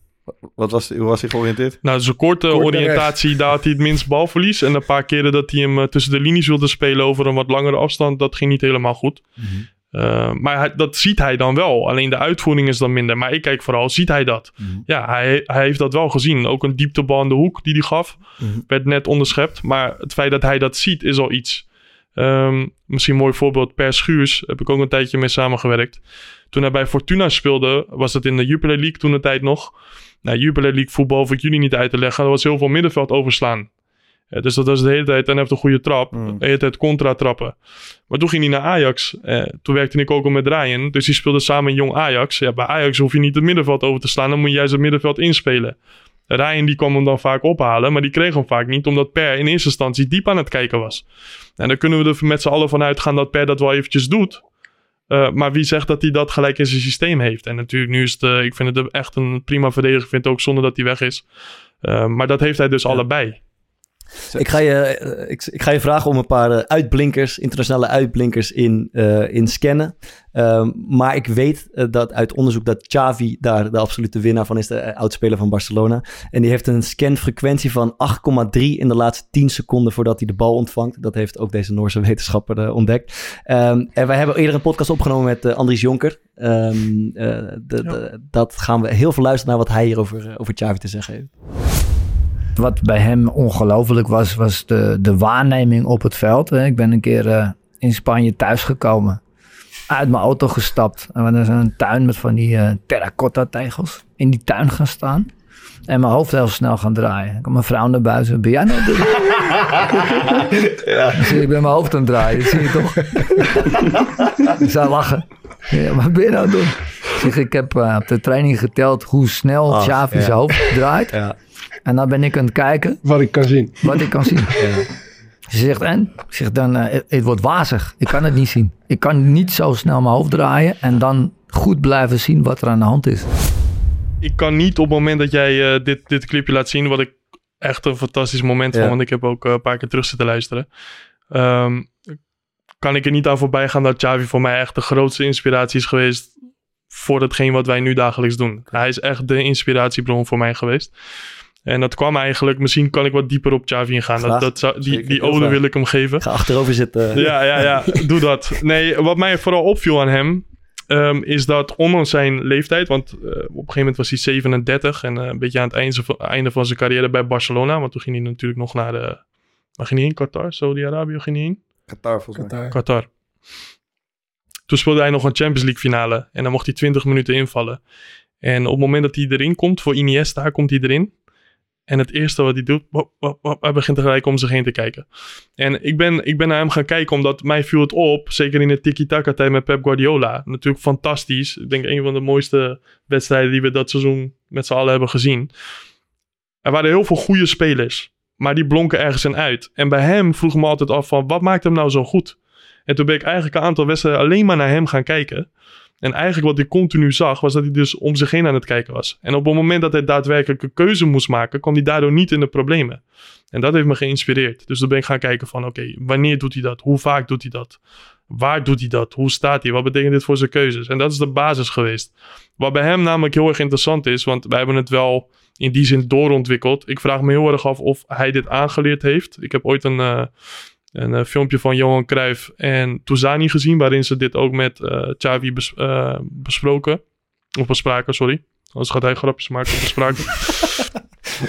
Wat was, hoe was hij georiënteerd? Nou, zijn korte Kort oriëntatie, daar had hij het minst balverlies. En een paar keren dat hij hem uh, tussen de linies wilde spelen over een wat langere afstand, dat ging niet helemaal goed. Mhm. Uh, maar hij, dat ziet hij dan wel. Alleen de uitvoering is dan minder. Maar ik kijk vooral, ziet hij dat? Mhm. Ja, hij, hij heeft dat wel gezien. Ook een dieptebal in de hoek die hij gaf. Mhm. Werd net onderschept. Maar het feit dat hij dat ziet is al iets. Um, misschien een mooi voorbeeld. Per Schuurs heb ik ook een tijdje mee samengewerkt. Toen hij bij Fortuna speelde, was het in de Jupiler League toen de tijd nog. Nou, Jupiler League voetbal hoef ik jullie niet uit te leggen. Er was heel veel middenveld overslaan. Ja, dus dat was de hele tijd, en heeft een goede trap. Mm. De hele tijd contra trappen. Maar toen ging hij naar Ajax. Eh, toen werkte ik ook al met Ryan. Dus die speelde samen in Jong Ajax. Ja, bij Ajax hoef je niet het middenveld over te slaan. Dan moet je juist het middenveld inspelen. Ryan die kwam hem dan vaak ophalen. Maar die kreeg hem vaak niet. Omdat Per in eerste instantie diep aan het kijken was. En dan kunnen we er met z'n allen van uitgaan dat Per dat wel eventjes doet. Uh, maar wie zegt dat hij dat gelijk in zijn systeem heeft? En natuurlijk, nu is het, uh, ik vind het echt een prima verdediger. Ik vind het ook zonde dat hij weg is. Uh, maar dat heeft hij dus ja. allebei. Ik ga, je, eh, ik, ik, ga je vragen om een paar eh, uitblinkers, internationale uitblinkers in, uh, in scannen. Um, maar ik weet uh, dat uit onderzoek dat Xavi daar de absolute winnaar van is, de uh, oudspeler van Barcelona. En die heeft een scanfrequentie van 8,3 in de laatste 10 seconden voordat hij de bal ontvangt. Dat heeft ook deze Noorse wetenschapper ontdekt. Um, en wij hebben eerder een podcast opgenomen met Andries Jonker. Um, de, de, dat gaan we heel veel luisteren naar wat hij hier over, over Xavi te zeggen heeft. Wat bij hem ongelooflijk was, was de, de waarneming op het veld. Ik ben een keer uh, in Spanje thuisgekomen. Uit mijn auto gestapt. En we zijn een tuin met van die uh, terracotta tegels. In die tuin gaan staan. En mijn hoofd heel snel gaan draaien. Ik kom mijn vrouw naar buiten. Ben jij nou ja. Dus ik ben mijn hoofd aan het draaien. Zie je toch? ik zou lachen. Ja, wat ben je nou doen? Ik zeg, ik heb uh, op de training geteld hoe snel Xavi ja. zijn hoofd draait. Ja. En dan ben ik aan het kijken. Wat ik kan zien. Wat ik kan zien. Ja. Ze zegt, en? Ik zeg dan, uh, het, het wordt wazig. Ik kan het niet zien. Ik kan niet zo snel mijn hoofd draaien en dan goed blijven zien wat er aan de hand is. Ik kan niet op het moment dat jij uh, dit, dit clipje laat zien, wat ik echt een fantastisch moment ja. vond, want ik heb ook uh, een paar keer terug zitten luisteren. Um, kan ik er niet aan voorbij gaan dat Xavi voor mij echt de grootste inspiratie is geweest voor hetgeen wat wij nu dagelijks doen. Hij is echt de inspiratiebron voor mij geweest. En dat kwam eigenlijk, misschien kan ik wat dieper op Xavi ingaan. Dat, dat zou, die die ode wil ik hem geven. Ga achterover zitten. Ja, ja, ja, doe dat. Nee, wat mij vooral opviel aan hem, um, is dat ondanks zijn leeftijd, want uh, op een gegeven moment was hij 37 en uh, een beetje aan het einde, einde van zijn carrière bij Barcelona, want toen ging hij natuurlijk nog naar de, waar ging hij heen? Qatar, Saudi-Arabië ging hij heen? Qatar volgens mij. Qatar. Qatar. Toen speelde hij nog een Champions League finale. En dan mocht hij 20 minuten invallen. En op het moment dat hij erin komt, voor Iniesta komt hij erin. En het eerste wat hij doet, hij begint tegelijk om zich heen te kijken. En ik ben, ik ben naar hem gaan kijken, omdat mij viel het op, zeker in de tiki-taka tijd met Pep Guardiola. Natuurlijk fantastisch. Ik denk een van de mooiste wedstrijden die we dat seizoen met z'n allen hebben gezien. Er waren heel veel goede spelers, maar die blonken ergens in uit. En bij hem vroeg me altijd af van, wat maakt hem nou zo goed? En toen ben ik eigenlijk een aantal wedstrijden alleen maar naar hem gaan kijken. En eigenlijk wat hij continu zag, was dat hij dus om zich heen aan het kijken was. En op het moment dat hij daadwerkelijk een keuze moest maken, kwam hij daardoor niet in de problemen. En dat heeft me geïnspireerd. Dus dan ben ik gaan kijken van, oké, wanneer doet hij dat? Hoe vaak doet hij dat? Waar doet hij dat? Hoe staat hij? Wat betekent dit voor zijn keuzes? En dat is de basis geweest. Wat bij hem namelijk heel erg interessant is, want wij hebben het wel in die zin doorontwikkeld. Ik vraag me heel erg af of hij dit aangeleerd heeft. Ik heb ooit een, eh, een eh, filmpje van Johan Cruijff en Touzani gezien, waarin ze dit ook met eh Xavi bes- eh, besproken. Of bespraken, sorry. Anders gaat hij grapjes maken op bespraken.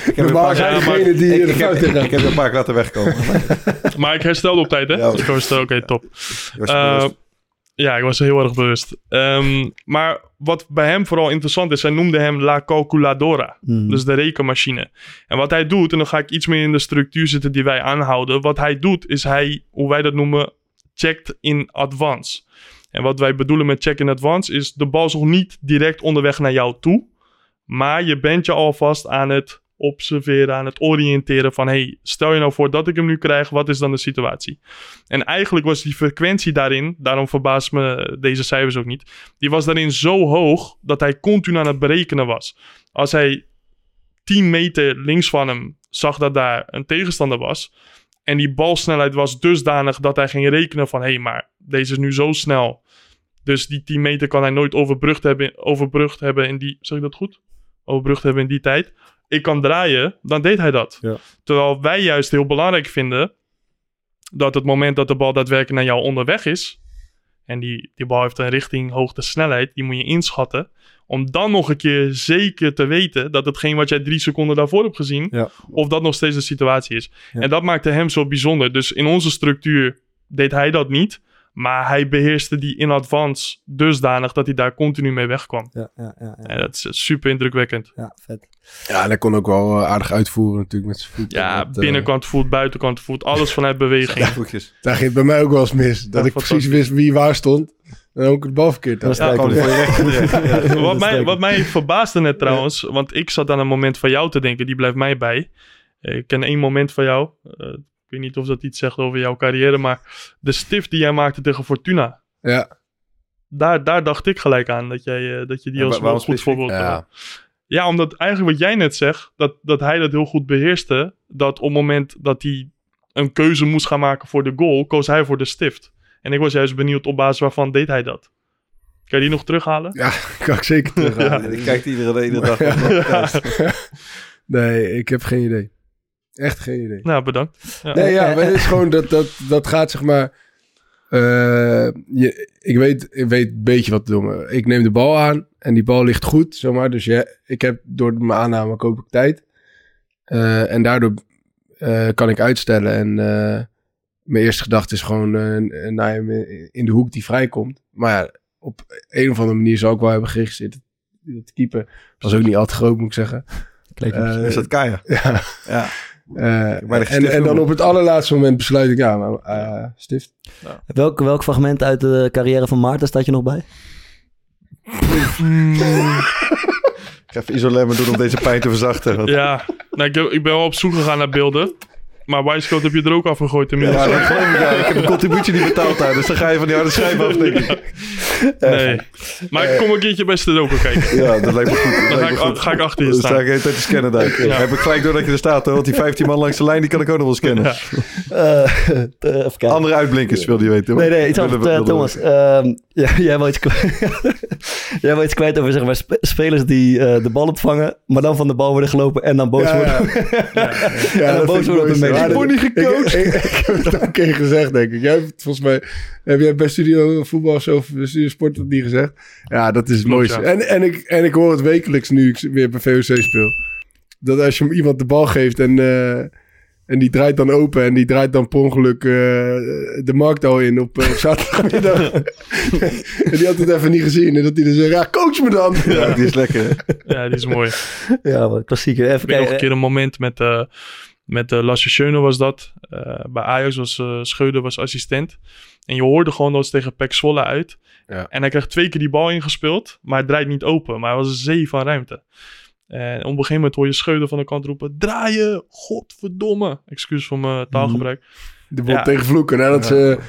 Ik heb Normaal een zijn paar- degene die ik, de ik, heb, fout in ik heb een paar laten wegkomen. maar ik herstelde op tijd, hè? Ja, ik herstelde, oké, top. Je was Eh, bewust. Ja, ik was er heel erg bewust. Ehm, maar wat bij hem vooral interessant is, zij noemde hem La Calculadora. Hmm. Dus de rekenmachine. En wat hij doet, en dan ga ik iets meer in de structuur zitten die wij aanhouden. Wat hij doet, is hij, hoe wij dat noemen, checkt in advance. En wat wij bedoelen met check in advance, is de bal is nog niet direct onderweg naar jou toe. Maar je bent je alvast aan het observeren, aan het oriënteren van... hey, stel je nou voor dat ik hem nu krijg, wat is dan de situatie? En eigenlijk was die frequentie daarin, daarom verbaast me deze cijfers ook niet... die was daarin zo hoog dat hij continu aan het berekenen was. Als hij 10 meter links van hem zag dat daar een tegenstander was... en die balsnelheid was dusdanig dat hij ging rekenen van... hé, hey, maar deze is nu zo snel... Dus die 10 meter kan hij nooit overbrugd hebben, overbrugd hebben in die... Zeg ik dat goed? Overbrugd hebben in die tijd. Ik kan draaien, dan deed hij dat. Ja. Terwijl wij juist heel belangrijk vinden... dat het moment dat de bal daadwerkelijk naar jou onderweg is... en die, die bal heeft een richting, hoogte, snelheid... die moet je inschatten... om dan nog een keer zeker te weten... dat hetgeen wat jij drie seconden daarvoor hebt gezien... Ja. of dat nog steeds de situatie is. Ja. En dat maakte hem zo bijzonder. Dus in onze structuur deed hij dat niet... Maar hij beheerste die in advance dusdanig dat hij daar continu mee wegkwam. Ja, ja, ja, ja. En dat is super indrukwekkend. ja vet. Ja, en hij kon ook wel eh, aardig uitvoeren natuurlijk met zijn voet. Ja, eh, binnenkant voet, buitenkant voet, alles vanuit beweging. Voetjes. Daar ging het bij mij ook wel eens mis. Dat ik precies wist wie waar stond. En ook het bal verkeerd. Dat Ja, voor je wat, mij, wat mij verbaasde net trouwens, want ik zat aan een moment van jou te denken, die blijft mij bij. Ik ken één moment van jou. Eh, weet niet of dat iets zegt over jouw carrière, maar de stift die jij maakte tegen Fortuna. Ja. Daar, daar dacht ik gelijk aan dat, jij, eh, dat je die Ja, als wel goed voorbeeld Ja. ja. ja, omdat eigenlijk wat jij net zegt, dat, dat hij dat heel goed beheerste. Dat op het moment dat hij een keuze moest gaan maken voor de goal, koos hij voor de stift. En ik was juist benieuwd op basis waarvan deed hij dat. Kan je die nog terughalen? Ja, kan ik zeker terug. Ja. Ik kijk iedere, iedere dag. Nee, ik heb geen idee. Echt geen idee. Nou, bedankt. Ja. Nee, ja, maar het is gewoon dat, dat, dat gaat zeg maar. eh, je, ik, weet, ik weet een beetje wat te doen. Ik neem de bal aan en die bal ligt goed, zeg maar. Dus ja, ik heb door mijn aanname koop ik tijd. Eh, en daardoor eh, kan ik uitstellen. En eh, mijn eerste gedachte is gewoon eh, naar hem in de hoek die vrijkomt. Maar ja, op een of andere manier zou ik wel hebben gericht. Het keeper was ook niet al te groot, moet ik zeggen. Is dat Kaya? ja. Ja. Eh, Maar en, en dan op het allerlaatste moment besluit ik, ja, maar eh, stift. Welk, welk fragment uit de carrière van Maarten staat je nog bij? Ik ga even isolemmen doen om deze pijn te verzachten. want- Ja, nou, ik, heb- ik ben wel op zoek gegaan naar beelden. Maar Wisecoat heb je er ook afgegooid inmiddels. Ja, dat geloof ik, ja. Ik heb een contributie niet betaald daar, dus dan ga je van die harde schijf af, denk ik. Nee. Maar ik kom een keertje bij Stedoco kijken. Ja, dat lijkt me goed. Dan ga ik, goed. ga ik achter je Dan sta ik staan. de hele tijd te scannen daar. Ja. Heb ik gelijk door dat je er staat, hoor. Want die 15 man langs de lijn, die kan ik ook nog wel scannen. Ja. Eh, eh, even kijken. Andere uitblinkers wil je weten. Nee, nee, iets anders. eh, Thomas, ehm, ja, jij, wil iets kwijt, jij wil iets kwijt over zeg maar, spe- spelers die eh, de bal opvangen, maar dan van de bal worden gelopen en dan boos Ja, worden. ja. en dan boos worden op de media. Ik word niet gecoacht. Ik, ik, ik heb het ook een keer gezegd, denk ik. Jij hebt volgens mij... Heb jij bij Studio Voetbal of zo, Studio Sport dat niet gezegd? Ja, dat is het Klopt, mooiste. ja. En, en, ik, en ik hoor het wekelijks nu ik weer bij VOC speel. Dat als je hem iemand de bal geeft en... eh, en die draait dan open en die draait dan per ongeluk eh, de markt al in op, op zaterdagmiddag. en die had het even niet gezien. En dat hij dan zegt, ja, coach me dan. Ja, die is lekker. hè? Ja, die is mooi. Ja, wat klassieker. Even Ik weet nog kijken. een keer een moment met, eh met uh, Lasse Schöne was dat. Eh, bij Ajax was uh, Scheuder was assistent. En je hoorde gewoon dat ze tegen Pek Zwolle uit. Ja. En hij kreeg twee keer die bal ingespeeld. Maar hij draait niet open. Maar hij was een zee van ruimte. En op een gegeven moment hoor je Scheuder van de kant roepen... Draaien! Godverdomme! Excuus voor mijn taalgebruik. De bal Ja. tegen vloeken. Nadat ze...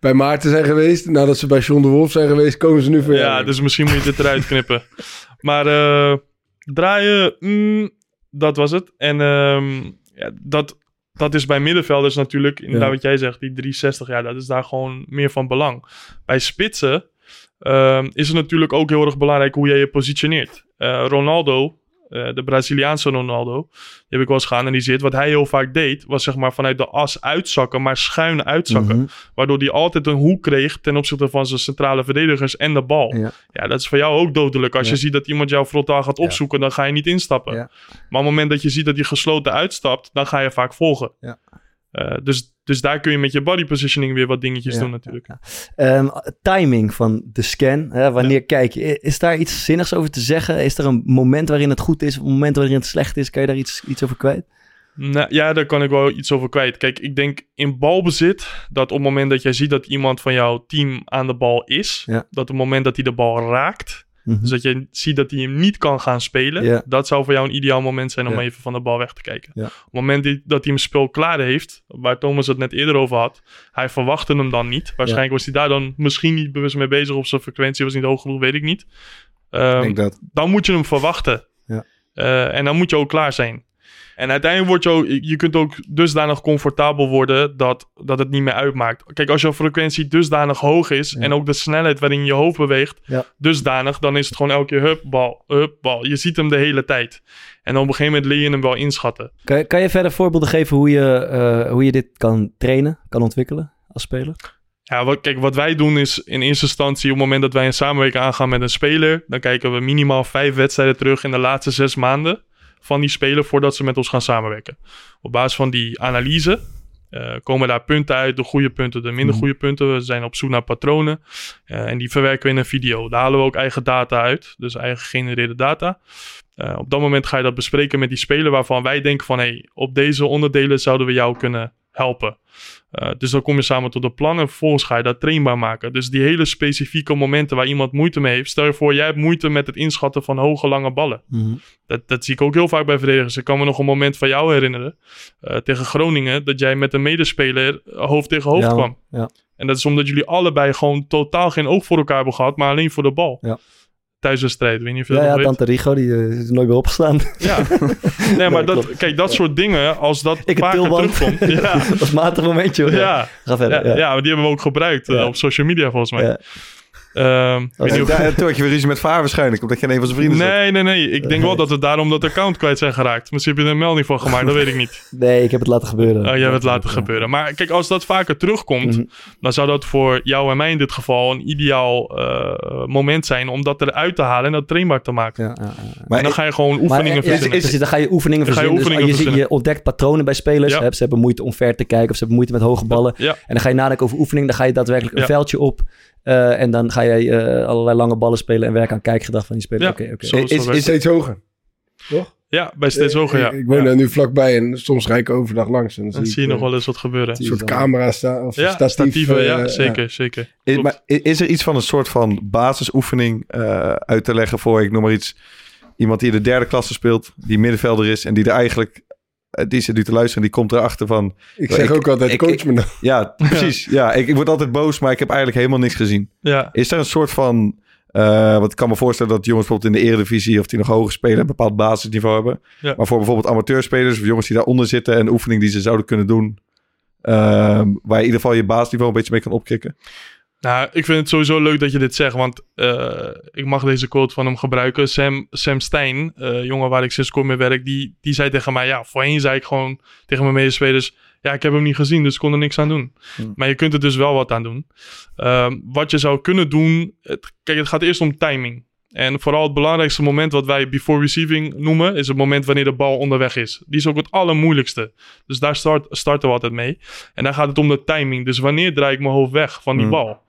bij Maarten zijn geweest. Nadat ze bij John de Wolf zijn geweest, komen ze nu voor Ja, dus misschien moet je dit eruit knippen. Maar eh, draaien, mm, dat was het. En ehm, ja, dat, dat is bij middenvelders natuurlijk, inderdaad Ja. wat jij zegt, die 360, ja, dat is daar gewoon meer van belang. Bij spitsen ehm, is het natuurlijk ook heel erg belangrijk hoe jij je positioneert. Eh, Ronaldo, eh, de Braziliaanse Ronaldo, die heb ik wel eens geanalyseerd. Wat hij heel vaak deed, was zeg maar vanuit de as uitzakken, maar schuin uitzakken. Mhm. Waardoor hij altijd een hoek kreeg ten opzichte van zijn centrale verdedigers en de bal. Ja. Ja, dat is voor jou ook dodelijk. Als Ja. je ziet dat iemand jou frontaal gaat opzoeken, dan ga je niet instappen. Maar op het moment dat je ziet dat hij gesloten uitstapt, dan ga je vaak volgen. Ja. Eh, dus, dus daar kun je met je body positioning weer wat dingetjes Ja, doen natuurlijk. Ehm, timing van de scan. Hè, wanneer kijk je? Is daar iets zinnigs over te zeggen? Is er een moment waarin het goed is? Een moment waarin het slecht is? Kan je daar iets, iets over kwijt? Nou, ja, daar kan ik wel iets over kwijt. Kijk, ik denk in balbezit dat op het moment dat jij ziet dat iemand van jouw team aan de bal is, dat op het moment dat hij de bal raakt, Mhm. dus dat je ziet dat hij hem niet kan gaan spelen, dat zou voor jou een ideaal moment zijn om even van de bal weg te kijken. Op het moment dat hij hem spel klaar heeft, waar Thomas het net eerder over had, hij verwachtte hem dan niet. Waarschijnlijk was hij daar dan misschien niet bewust mee bezig of zijn frequentie was niet hoog genoeg, weet ik niet. Ehm, Ik denk dat. dan moet je hem verwachten. Eh, en dan moet je ook klaar zijn. En uiteindelijk word je ook, je kunt ook dusdanig comfortabel worden dat, dat het niet meer uitmaakt. Kijk, als jouw frequentie dusdanig hoog is en ook de snelheid waarin je hoofd beweegt Ja. dusdanig, dan is het gewoon elke keer hup, bal, hup, bal. Je ziet hem de hele tijd. En op een gegeven moment leer je hem wel inschatten. Kan je, kan je verder voorbeelden geven hoe je, eh, hoe je dit kan trainen, kan ontwikkelen als speler? Ja, wat, kijk, wat wij doen is in eerste instantie op het moment dat wij een samenwerking aangaan met een speler, dan kijken we minimaal vijf wedstrijden terug in de laatste zes maanden van die speler voordat ze met ons gaan samenwerken. Op basis van die analyse eh, komen daar punten uit, de goede punten, de minder goede punten. We zijn op zoek naar patronen eh, en die verwerken we in een video. Daar halen we ook eigen data uit, dus eigen gegenereerde data. Eh, op dat moment ga je dat bespreken met die speler waarvan wij denken van hey, op deze onderdelen zouden we jou kunnen helpen. Eh, dus dan kom je samen tot een plan en vervolgens ga je dat trainbaar maken. Dus die hele specifieke momenten waar iemand moeite mee heeft. Stel je voor, jij hebt moeite met het inschatten van hoge, lange ballen. Dat, dat zie ik ook heel vaak bij verdedigers. Ik kan me nog een moment van jou herinneren. eh, tegen Groningen. Dat jij met een medespeler eh, hoofd tegen hoofd Ja, kwam. ja. En dat is omdat jullie allebei gewoon totaal geen oog voor elkaar hebben gehad. Maar alleen voor de bal. Ja. Tijdens een strijd. Weet niet of je Ja, ja weet. Tante Rigo, die eh, is nooit meer opgestaan. Ja. Nee, maar dat, kijk, dat soort dingen, als dat Ik vaker terugkomt. Ja. dat is een matig momentje hoor. Ja. Ga verder. Ja, Ja. maar die hebben we ook gebruikt eh, op social media volgens mij. Ja. Ehm, ik weet niet of- Ja, toen had je weer ruzie met Vaar waarschijnlijk, omdat je een van zijn vrienden zat. Nee, nee, nee. Ik denk wel dat we daarom dat account kwijt zijn geraakt. Misschien heb je er een melding van gemaakt, dat weet ik niet. Nee, ik heb het laten gebeuren. Oh, jij hebt het laten gebeuren. Maar kijk, als dat vaker terugkomt, Mhm. dan zou dat voor jou en mij in dit geval een ideaal eh, moment zijn om dat eruit te halen en dat trainbaar te maken. Ja, ja, ja. Maar en dan ga je gewoon Maar, oefeningen ja, verzinnen. precies, dan ga je oefeningen Dan ga je verzinnen. Dus oefeningen je, ziet- verzinnen. je ontdekt patronen bij spelers. Ja. Hè, ze hebben moeite om ver te kijken of ze hebben moeite met hoge ballen. Ja. En dan ga je nadenken over oefeningen. Dan ga je daadwerkelijk een veldje op. eh, en dan ga je eh, allerlei lange ballen spelen en werken aan kijkgedrag van die speler. Ja, Oké, oké. zo is, Is, steeds hoger. Ja, bij steeds hoger, ja. Ik, ik woon Ja. daar nu vlakbij en soms rijd ik overdag langs. En dan, Dan zie, zie je ik, nog eh, wel eens wat gebeuren. een soort camera staan. Of Ja, statief, statieven, ja, eh, zeker, zeker. Is, maar is er iets van een soort van basisoefening eh, uit te leggen voor, ik noem maar iets, iemand die in de derde klasse speelt, die middenvelder is en die er eigenlijk, eh, die zit nu te luisteren, die komt erachter van... Ik zeg ook altijd, coach me nou. Ja, precies. ja, ik, ik word altijd boos, maar ik heb eigenlijk helemaal niks gezien. Ja. Is er een soort van... eh want ik kan me voorstellen dat jongens bijvoorbeeld in de eredivisie... of die nog hoger spelen, een bepaald basisniveau hebben. Ja. Maar voor bijvoorbeeld amateurspelers of jongens die daaronder zitten... en oefening die ze zouden kunnen doen... ehm, waar je in ieder geval je basisniveau een beetje mee kan opkrikken. Nou, ik vind het sowieso leuk dat je dit zegt, want eh, ik mag deze quote van hem gebruiken. Sam, Sam Stein, eh, jongen waar ik sinds kort mee werk, die, die zei tegen mij, ja, voorheen zei ik gewoon tegen mijn medespelers, ja, ik heb hem niet gezien, dus ik kon er niks aan doen. Maar je kunt er dus wel wat aan doen. Ehm, wat je zou kunnen doen, het, kijk, het gaat eerst om timing. En vooral het belangrijkste moment wat wij before receiving noemen, is het moment wanneer de bal onderweg is. Die is ook het allermoeilijkste. Dus daar start, starten we altijd mee. En dan gaat het om de timing. Dus wanneer draai ik mijn hoofd weg van die Mm. bal?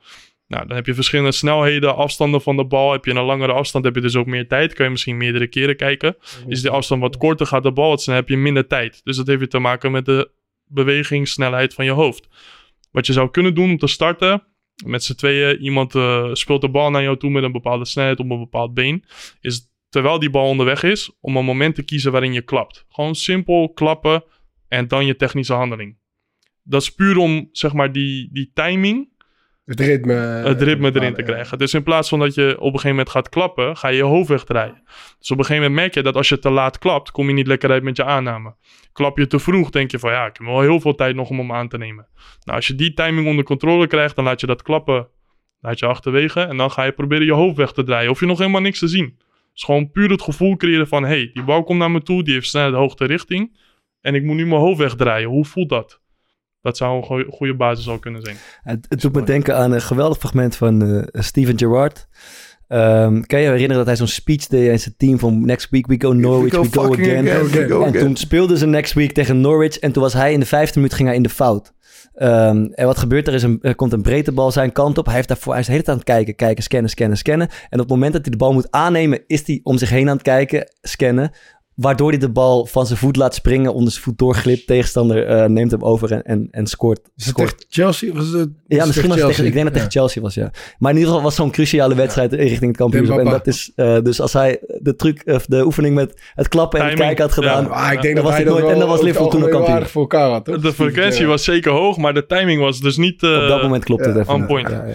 Nou, dan heb je verschillende snelheden, afstanden van de bal. Heb je een langere afstand, heb je dus ook meer tijd. Kan je misschien meerdere keren kijken. Is die afstand wat korter, gaat de bal wat sneller, heb je minder tijd. Dus dat heeft weer te maken met de bewegingssnelheid van je hoofd. Wat je zou kunnen doen om te starten, met z'n tweeën, iemand eh, speelt de bal naar jou toe met een bepaalde snelheid op een bepaald been, is terwijl die bal onderweg is, om een moment te kiezen waarin je klapt. Gewoon simpel klappen en dan je technische handeling. Dat is puur om, zeg maar, die, die timing Het ritme. het ritme erin te krijgen. Dus in plaats van dat je op een gegeven moment gaat klappen, ga je je hoofd wegdraaien. Dus op een gegeven moment merk je dat als je te laat klapt, kom je niet lekker uit met je aanname. Klap je te vroeg, denk je van ja, ik heb wel heel veel tijd nog om hem aan te nemen. Nou, als je die timing onder controle krijgt, dan laat je dat klappen laat je achterwege. En dan ga je proberen je hoofd weg te draaien. Of je nog helemaal niks te zien. Dus gewoon puur het gevoel creëren van... hey, die bal komt naar me toe, die heeft snel de hoogte richting. En ik moet nu mijn hoofd wegdraaien. Hoe voelt dat? Dat zou een goeie- goede basis al kunnen zijn. Het, het doet me denken aan een geweldig fragment van eh, Steven Gerrard. Ehm, kan je je herinneren dat hij zo'n speech deed aan zijn team van Next week we go Norwich, we go, fucking again. again, we go en again. toen speelden ze next week tegen Norwich en toen was hij in de vijfde minuut ging hij in de fout. Ehm, en wat gebeurt er? Is een, er komt een breedte bal zijn kant op. Hij, heeft daarvoor, hij is de hele tijd aan het kijken, kijken, scannen, scannen, scannen. En op het moment dat hij de bal moet aannemen, is hij om zich heen aan het kijken, scannen. Waardoor hij de bal van zijn voet laat springen, onder zijn voet doorglipt. Tegenstander eh, neemt hem over en, en, en scoort. Is het scoort. echt Chelsea? Was het, Ja, misschien was het tegen, ik denk dat het Ja. tegen Chelsea was, ja. Maar in ieder geval was het zo'n cruciale wedstrijd richting het kampioenschap. En dat is, eh, dus als hij de truc, of de oefening met het klappen en het kijken had gedaan, ja. Ah, ik denk dan dat was hij het nooit, dat en dan was Liverpool toen ook kampioen. aardig voor elkaar had, toch? De frequentie Ja. was zeker hoog, maar de timing was dus niet... eh, Op dat moment klopt het even. on point. Ja, ja.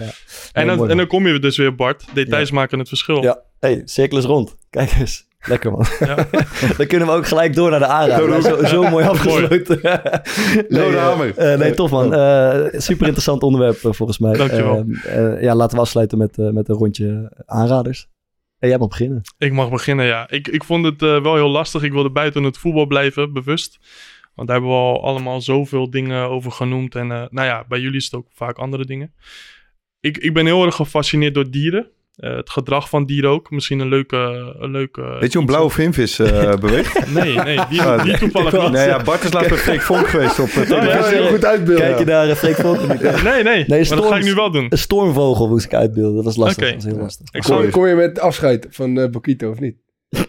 En dan, en dan kom je dus weer, Bart. Details maken het verschil. Ja, hey, cirkel is rond. Kijk eens. Lekker man. Ja. dan kunnen we ook gelijk door naar de aanrader. Zo, zo mooi afgesloten. nee, Rode eh, hamer. eh, nee, tof man. Eh, super interessant onderwerp volgens mij. Dankjewel. Eh, eh, ja, laten we afsluiten met, eh, met een rondje aanraders. En jij mag beginnen. Ik mag beginnen, ja. Ik, ik vond het eh, wel heel lastig. Ik wilde buiten het voetbal blijven, bewust. Want daar hebben we al allemaal zoveel dingen over genoemd. En eh, nou ja, bij jullie is het ook vaak andere dingen. Ik, ik ben heel erg gefascineerd door dieren. Eh, het gedrag van dieren ook. Misschien een leuke... Een leuke Weet je hoe een blauwe vinvis eh beweegt? Nee, nee, die, Ah, die toevallig niet. Nee, ja, Bart is laatst bij Freek Vonk geweest op het Oh, ja, ja, heel goed uitbeelden. Kijk je naar uh, Freek Vonk? Nee, nee, Nee, maar dat ga ik nu wel doen. Een stormvogel moest ik uitbeelden. Dat was lastig. Oké. Dat was heel lastig. Ik Kom, kom je met afscheid van Bokito of niet?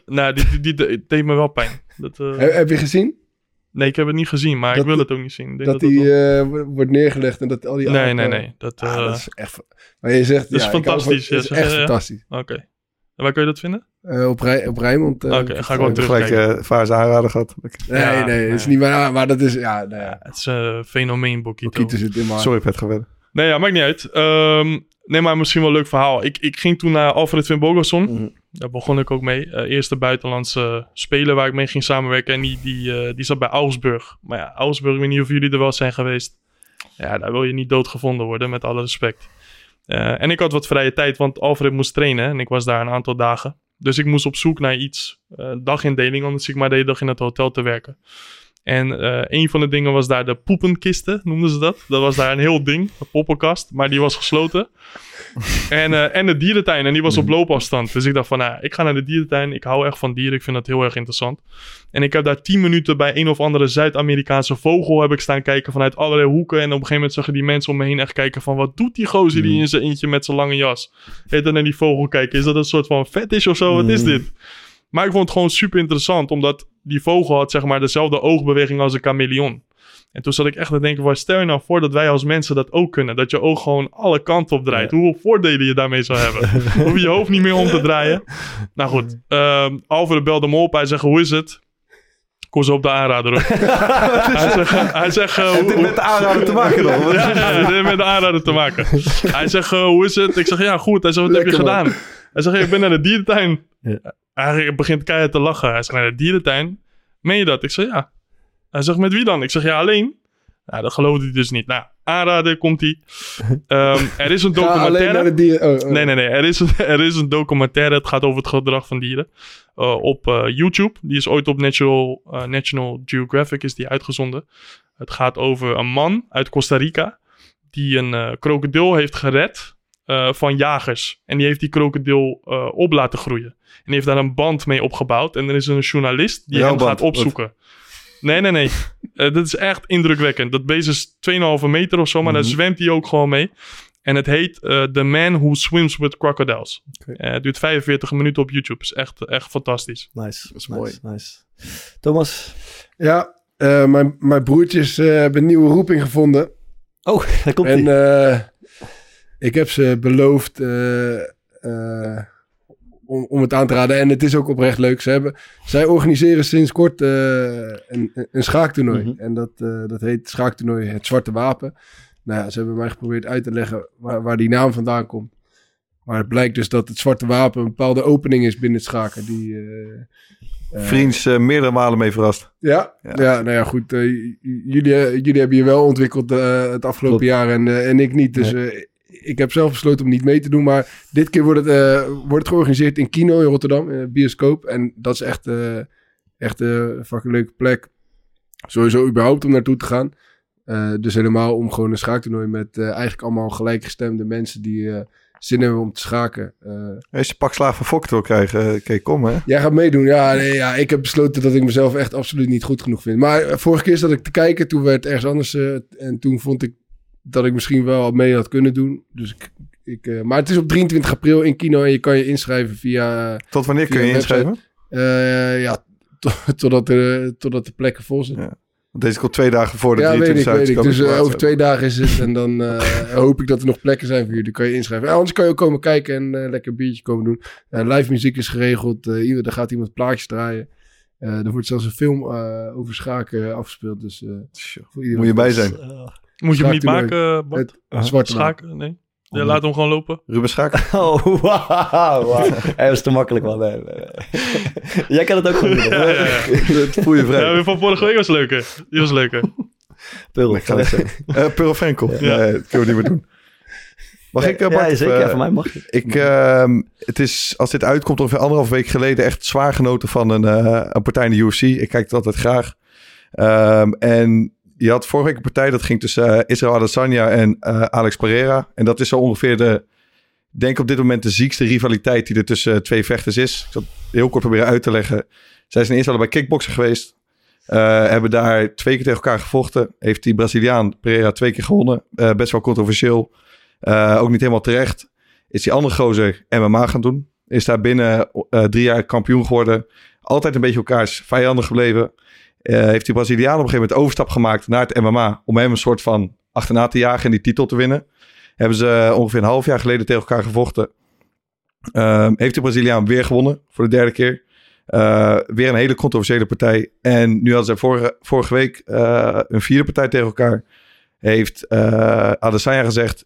nou, die, die, die, die deed me wel pijn. Dat, eh, heb je gezien nee, ik heb het niet gezien, maar Dat- ik wil het ook niet zien. Ik denk dat dat die wel- eh, wo- wordt neergelegd en dat al die Nee, nee, nee. Dat, Ah, eh, dat is echt... Maar je zegt... Dat is ja, van- fantastisch, Dat is ja, echt ja, ja. fantastisch. Oké. En waar kun je dat vinden? Eh, op, Rij, op Rijnmond. eh, Oké, ga ik wel Ik heb terug. gelijk Vaars aanrader gehad. Nee, Ja, nee, dat is nee. niet waar. Maar dat is... Ja, nou ja. Het is een fenomeen, Bokito. Zit in mijn Sorry, Pet gewend. Nee, ja, maakt niet uit. Ehm, nee, maar misschien wel een leuk verhaal. Ik, ik ging toen naar Alfred Vin Bogason. Mhm. Daar begon ik ook mee. Eh, eerste buitenlandse speler waar ik mee ging samenwerken. En die, die, eh, die zat bij Augsburg. Maar ja, Augsburg, ik weet niet of jullie er wel zijn geweest. Ja, daar wil je niet doodgevonden worden, met alle respect. Eh, en ik had wat vrije tijd, want Alfred moest trainen. En ik was daar een aantal dagen. Dus ik moest op zoek naar iets. dagindeling, anders ik maar de hele dag in het hotel te werken. En eh, een van de dingen was daar de poepenkisten, noemden ze dat. Dat was daar een heel ding, een poppenkast, maar die was gesloten. en, eh, en de dierentuin, en die was op loopafstand. Dus ik dacht van, nou, ik ga naar de dierentuin. Ik hou echt van dieren, ik vind dat heel erg interessant. En ik heb daar tien minuten bij een of andere Zuid-Amerikaanse vogel heb ik staan kijken vanuit allerlei hoeken. En op een gegeven moment zag je die mensen om me heen echt kijken van, wat doet die gozer die in zijn eentje met zijn lange jas? Heet dan naar die vogel kijken. Is dat een soort van fetish of zo? Wat is dit? Maar ik vond het gewoon super interessant, omdat die vogel had zeg maar dezelfde oogbeweging als een chameleon. En toen zat ik echt te denken, waar stel je nou voor dat wij als mensen dat ook kunnen? Dat je oog gewoon alle kanten op draait. Hoeveel voordelen je daarmee zou hebben. Hoef je je hoofd niet meer om te draaien. Nou goed, ehm Alfred belde me op. Hij zegt, hoe is het? Kom zo op de aanrader hij zegt, hij zegt eh, Dit met de aanrader te maken dan? Ja, ja, dit heeft met de aanrader te maken. Hij zegt, eh, hoe is het? Ik zeg, ja, goed. Hij zegt, wat heb je man. gedaan? Hij zegt, ik ben naar de dierentuin. Ja. Hij begint keihard te lachen. Hij zegt, naar de dierentuin? Meen je dat? Ik zeg, ja. Hij zegt, met wie dan? Ik zeg, ja, alleen. Nou, dat geloofde hij dus niet. Nou, aanraden komt hij. Ehm, er is een documentaire. Oh, oh. Nee, nee, nee. Er is, een, er is een documentaire. Het gaat over het gedrag van dieren. eh, op eh, YouTube. Die is ooit op National, eh, National Geographic is die uitgezonden. Het gaat over een man uit Costa Rica. Die een krokodil heeft gered eh, van jagers. En die heeft die krokodil eh, op laten groeien. En die heeft daar een band mee opgebouwd. En er is een journalist die Jouw hem band, gaat opzoeken. Nee, nee, nee. Eh, dat is echt indrukwekkend. Dat beest is 2,5 meter of zo, maar daar zwemt hij ook gewoon mee. En het heet eh, The Man Who Swims with Crocodiles. Eh, het duurt 45 minuten op YouTube. is echt, echt fantastisch. Nice. Dat is mooi. Nice. Thomas. Ja, eh, mijn, mijn broertjes hebben een nieuwe roeping gevonden. Oh, daar komt En hij. eh, ik heb ze beloofd eh, eh, om, om het aan te raden. En het is ook oprecht leuk. Ze hebben, zij organiseren sinds kort eh, een, een schaaktoernooi. Mhm. En dat, dat heet schaaktoernooi Het Zwarte Wapen. nou ja, ze hebben mij geprobeerd uit te leggen waar, waar die naam vandaan komt. Maar het blijkt dus dat het zwarte wapen een bepaalde opening is binnen het schaken. Die, Vriends meerdere malen mee verrast. ja, ja. nou ja, goed. jullie, jullie hebben je wel ontwikkeld het afgelopen Klopt. jaar en, en ik niet. Dus ik heb zelf besloten om niet mee te doen. Maar dit keer wordt het, eh, wordt het georganiseerd in Kino in Rotterdam, in bioscoop. En dat is echt, eh, echt eh, een fucking leuke plek. Sowieso überhaupt om naartoe te gaan. Dus helemaal om gewoon een schaaktoernooi met eigenlijk allemaal gelijkgestemde mensen die zin hebben om te schaken. Eh, Als je pak slaag van Fokker wil krijgen, uh, kijk, kom hè. Jij gaat meedoen. Ja, nee, ja, ik heb besloten dat ik mezelf echt absoluut niet goed genoeg vind. Maar vorige keer zat ik te kijken, toen werd ergens anders. en toen vond ik dat ik misschien wel mee had kunnen doen. Dus ik, ik, eh, maar het is op 23 april in Kino en je kan je inschrijven via... Tot wanneer via kun je inschrijven? Eh, ja, to- totdat, de, totdat de plekken vol zijn. Ja. Want Deze komt twee dagen voor de Ja, weet 23 ik, weet ik. Dus eh, over twee dagen is het. En dan eh, hoop ik dat er nog plekken zijn voor jullie. Dan kan je inschrijven. Anders kan je ook komen kijken en eh, lekker een biertje komen doen. Eh, live muziek is geregeld. Eh, iemand, er gaat iemand plaatjes draaien. Eh, er wordt zelfs een film eh, over schaken afgespeeld. Dus, eh, voor iedereen. Moet je bij zijn. Moet je hem niet maken, Bart? Het zwarte Schaken? Nee. Ja, laat hem gewoon lopen. Ruben Schaak. Oh, wauw. wow. Hij was te makkelijk, man. Nee, nee, nee. Jij kan het ook goed doen. Ja, ja, ja. Dat voel je vrij. Ja, van vorige week was leuker. Die was leuker. Pul. Ik ga het zeggen. Eh Frenkel. Ja. Nee, dat kunnen we niet meer doen. Mag ik, eh, Ja, Bart? zeker. Ja, eh, voor mij mag je. Ik, ehm, het is, als dit uitkomt, ongeveer anderhalf week geleden, echt zwaar genoten van een, eh, een partij in de UFC. Ik kijk het altijd graag. Ehm, en je had vorige week een partij dat ging tussen eh, Israël Adesanya en eh, Alex Pereira. En dat is zo ongeveer de, denk op dit moment de ziekste rivaliteit die er tussen twee vechters is. Ik zal het heel kort proberen uit te leggen. Zij zijn eerst allebei kickboksen geweest. Eh, hebben daar twee keer tegen elkaar gevochten. Heeft die Braziliaan Pereira twee keer gewonnen. Eh, best wel controversieel. Eh, ook niet helemaal terecht. Is die andere gozer MMA gaan doen. Is daar binnen eh, drie jaar kampioen geworden. Altijd een beetje elkaars vijandig gebleven. Eh, heeft die Braziliaan op een gegeven moment overstap gemaakt naar het MMA. Om hem een soort van achterna te jagen en die titel te winnen. Hebben ze eh, ongeveer een half jaar geleden tegen elkaar gevochten. Ehm, heeft de Braziliaan weer gewonnen voor de derde keer. Eh, weer een hele controversiële partij. En nu hadden ze vorige, vorige week een vierde partij tegen elkaar. Heeft Adesanya gezegd: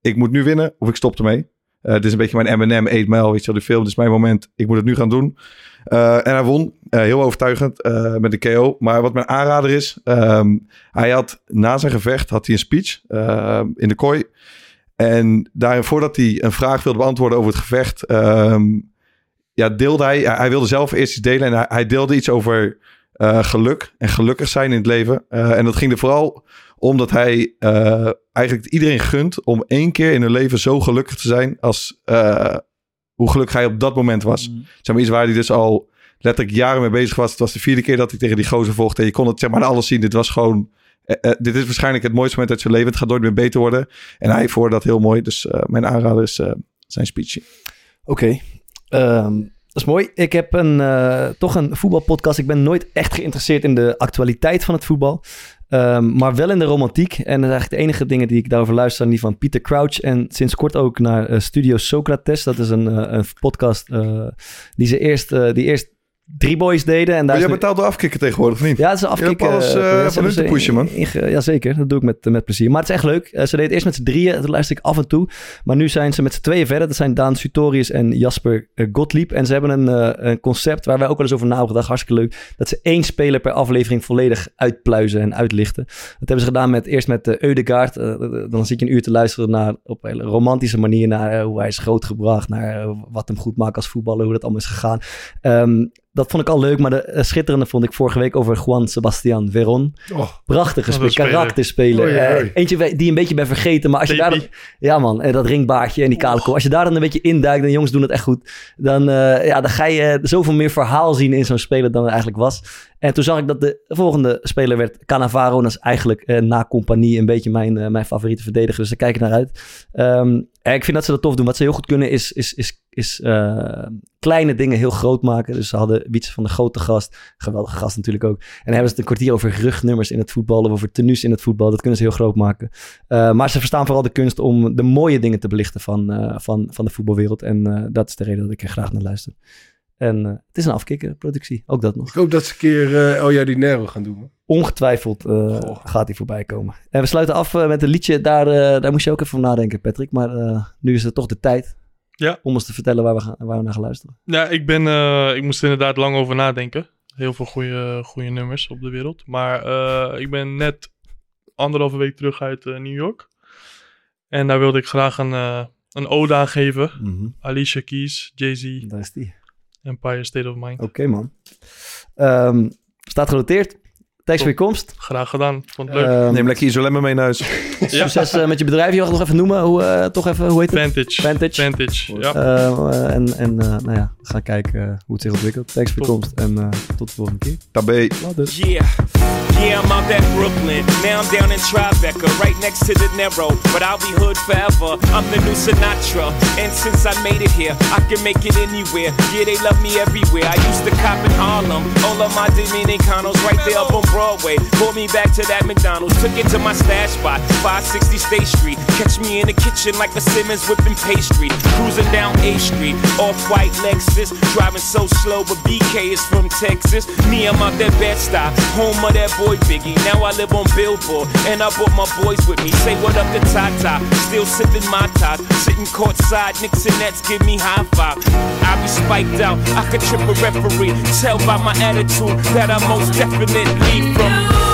Ik moet nu winnen of ik stop ermee. Dit is een beetje mijn M&M 8 Mile, weet je wel, de film. Dit is mijn moment. Ik moet het nu gaan doen. Eh, en hij won. Eh, heel overtuigend eh, met de KO. Maar wat mijn aanrader is... ehm, hij had na zijn gevecht had hij een speech in de kooi. En daarin, voordat hij een vraag wilde beantwoorden over het gevecht... ehm, ja, deelde hij... Hij wilde zelf eerst iets delen. En hij, deelde iets over geluk en gelukkig zijn in het leven. En dat ging er vooral om dat hij eigenlijk iedereen gunt... om één keer in hun leven zo gelukkig te zijn... als hoe gelukkig hij op dat moment was. Zeg maar iets waar hij dus al letterlijk jaren mee bezig was. Het was de vierde keer dat hij tegen die gozer vocht. En je kon het zeg maar alles zien. Dit was gewoon... eh, eh, dit is waarschijnlijk het mooiste moment uit zijn leven. Het gaat nooit meer beter worden. En hij voerde dat heel mooi. Dus eh, mijn aanrader is zijn speech. Oké. Ehm, dat is mooi. Ik heb een, eh, toch een voetbalpodcast. Ik ben nooit echt geïnteresseerd in de actualiteit van het voetbal. Ehm, maar wel in de romantiek. En dat is eigenlijk de enige dingen die ik daarover luister... zijn die van Pieter Crouch. En sinds kort ook naar eh, Studio Socrates. Dat is een, eh, een podcast die ze eerst, die eerst drie boys deden. En daar Maar jij betaalt door afkicken tegenwoordig, of niet? ja, het is een Je hebt afkicken. alles, eh, eh, ze van ze pushen, man. Jazeker, dat doe ik met, met plezier. Maar het is echt leuk. Eh, ze deden eerst met z'n drieën, dat luister ik af en toe. Maar nu zijn ze met z'n tweeën verder. Dat zijn Daan Sutorius en Jasper eh, Gottlieb. En ze hebben een, eh, een concept waar wij ook wel eens over na hebben gedacht. Hartstikke leuk. Dat ze één speler per aflevering volledig uitpluizen en uitlichten. Dat hebben ze gedaan met, eerst met uh, Eudegaard. Eh, dan zit je een uur te luisteren naar, op een hele romantische manier naar eh, hoe hij is grootgebracht. Naar eh, wat hem goed maakt als voetballer, hoe dat allemaal is gegaan. Ehm, dat vond ik al leuk, maar de eh, schitterende vond ik vorige week over Juan Sebastian Veron. Oh. Prachtige speler, speler. karakterspeler. Eh, eentje die een beetje ben vergeten, maar als je daar... Ja man, eh, dat ringbaardje en die kale kop. Als je daar dan een beetje induikt, en jongens doen het echt goed, dan, ja, dan ga je zoveel meer verhaal zien in zo'n speler dan er eigenlijk was. En toen zag ik dat de volgende speler werd Cannavaro. En dat is eigenlijk eh, na compagnie een beetje mijn, eh, mijn favoriete verdediger. Dus daar kijk ik naar uit. Ehm, ik vind dat ze dat tof doen. Wat ze heel goed kunnen is, is, is, is eh, kleine dingen heel groot maken. Dus ze hadden Wietse van de Grote gast. Geweldige gast natuurlijk ook. En dan hebben ze het een kwartier over rugnummers in het voetbal. Of over tenues in het voetbal. Dat kunnen ze heel groot maken. Maar ze verstaan vooral de kunst om de mooie dingen te belichten van, van, van de voetbalwereld. En dat is de reden dat ik er graag naar luister. En eh, het is een afkikkerproductie, ook dat nog. Ik hoop dat ze een keer eh El Jardinero gaan doen. Ongetwijfeld eh, gaat hij voorbij komen. En we sluiten af met een liedje, daar, daar moest je ook even van nadenken, Patrick. Maar eh, nu is het toch de tijd Ja. om ons te vertellen waar we, gaan, waar we naar gaan luisteren. Ja, ik, ben, eh, ik moest er inderdaad lang over nadenken. Heel veel goede, goede nummers op de wereld. Maar eh, ik ben net anderhalve week terug uit eh, New York. En daar wilde ik graag een, een ode aan geven. Alicia Keys, Jay-Z. Daar is die. Empire State of Mind. Oké, man. Ehm, staat genoteerd. Thanks voor je komst. Graag gedaan. Vond het leuk. Ehm, Neem lekker je Zolemmen mee naar huis. Succes eh, met je bedrijf. Je mag het nog even noemen. Hoe, eh, toch even, hoe heet het? Vantage. Vantage. Vantage, ja. Eh, eh, en en eh, nou ja, we gaan kijken hoe het zich ontwikkelt. Thanks voor je komst. En eh, tot de volgende keer. Tabé. Later. Yeah, yeah, I'm out at Brooklyn. Now I'm down in Tribeca, right next to the Narrow. But I'll be hood forever. I'm the new Sinatra. And since I made it here, I can make it anywhere. Yeah, they love me everywhere. I used to cop in Harlem. All of my Dominicanos right there up on Broadway. Pulled me back to that McDonald's. Took it to my stash spot, 560 State Street. Catch me in the kitchen like the Simmons whipping pastry. Cruising down A Street, off white Lexus. Driving so slow, but BK is from Texas. Me, I'm out that bed stop, home of that boy Biggie. Now I live on Billboard, and I brought my boys with me. Say what up to Tata, still sipping my top. Sitting courtside, Knicks and Nets give me high five. I be spiked out, I could trip a referee. Tell by my attitude that I most definitely from.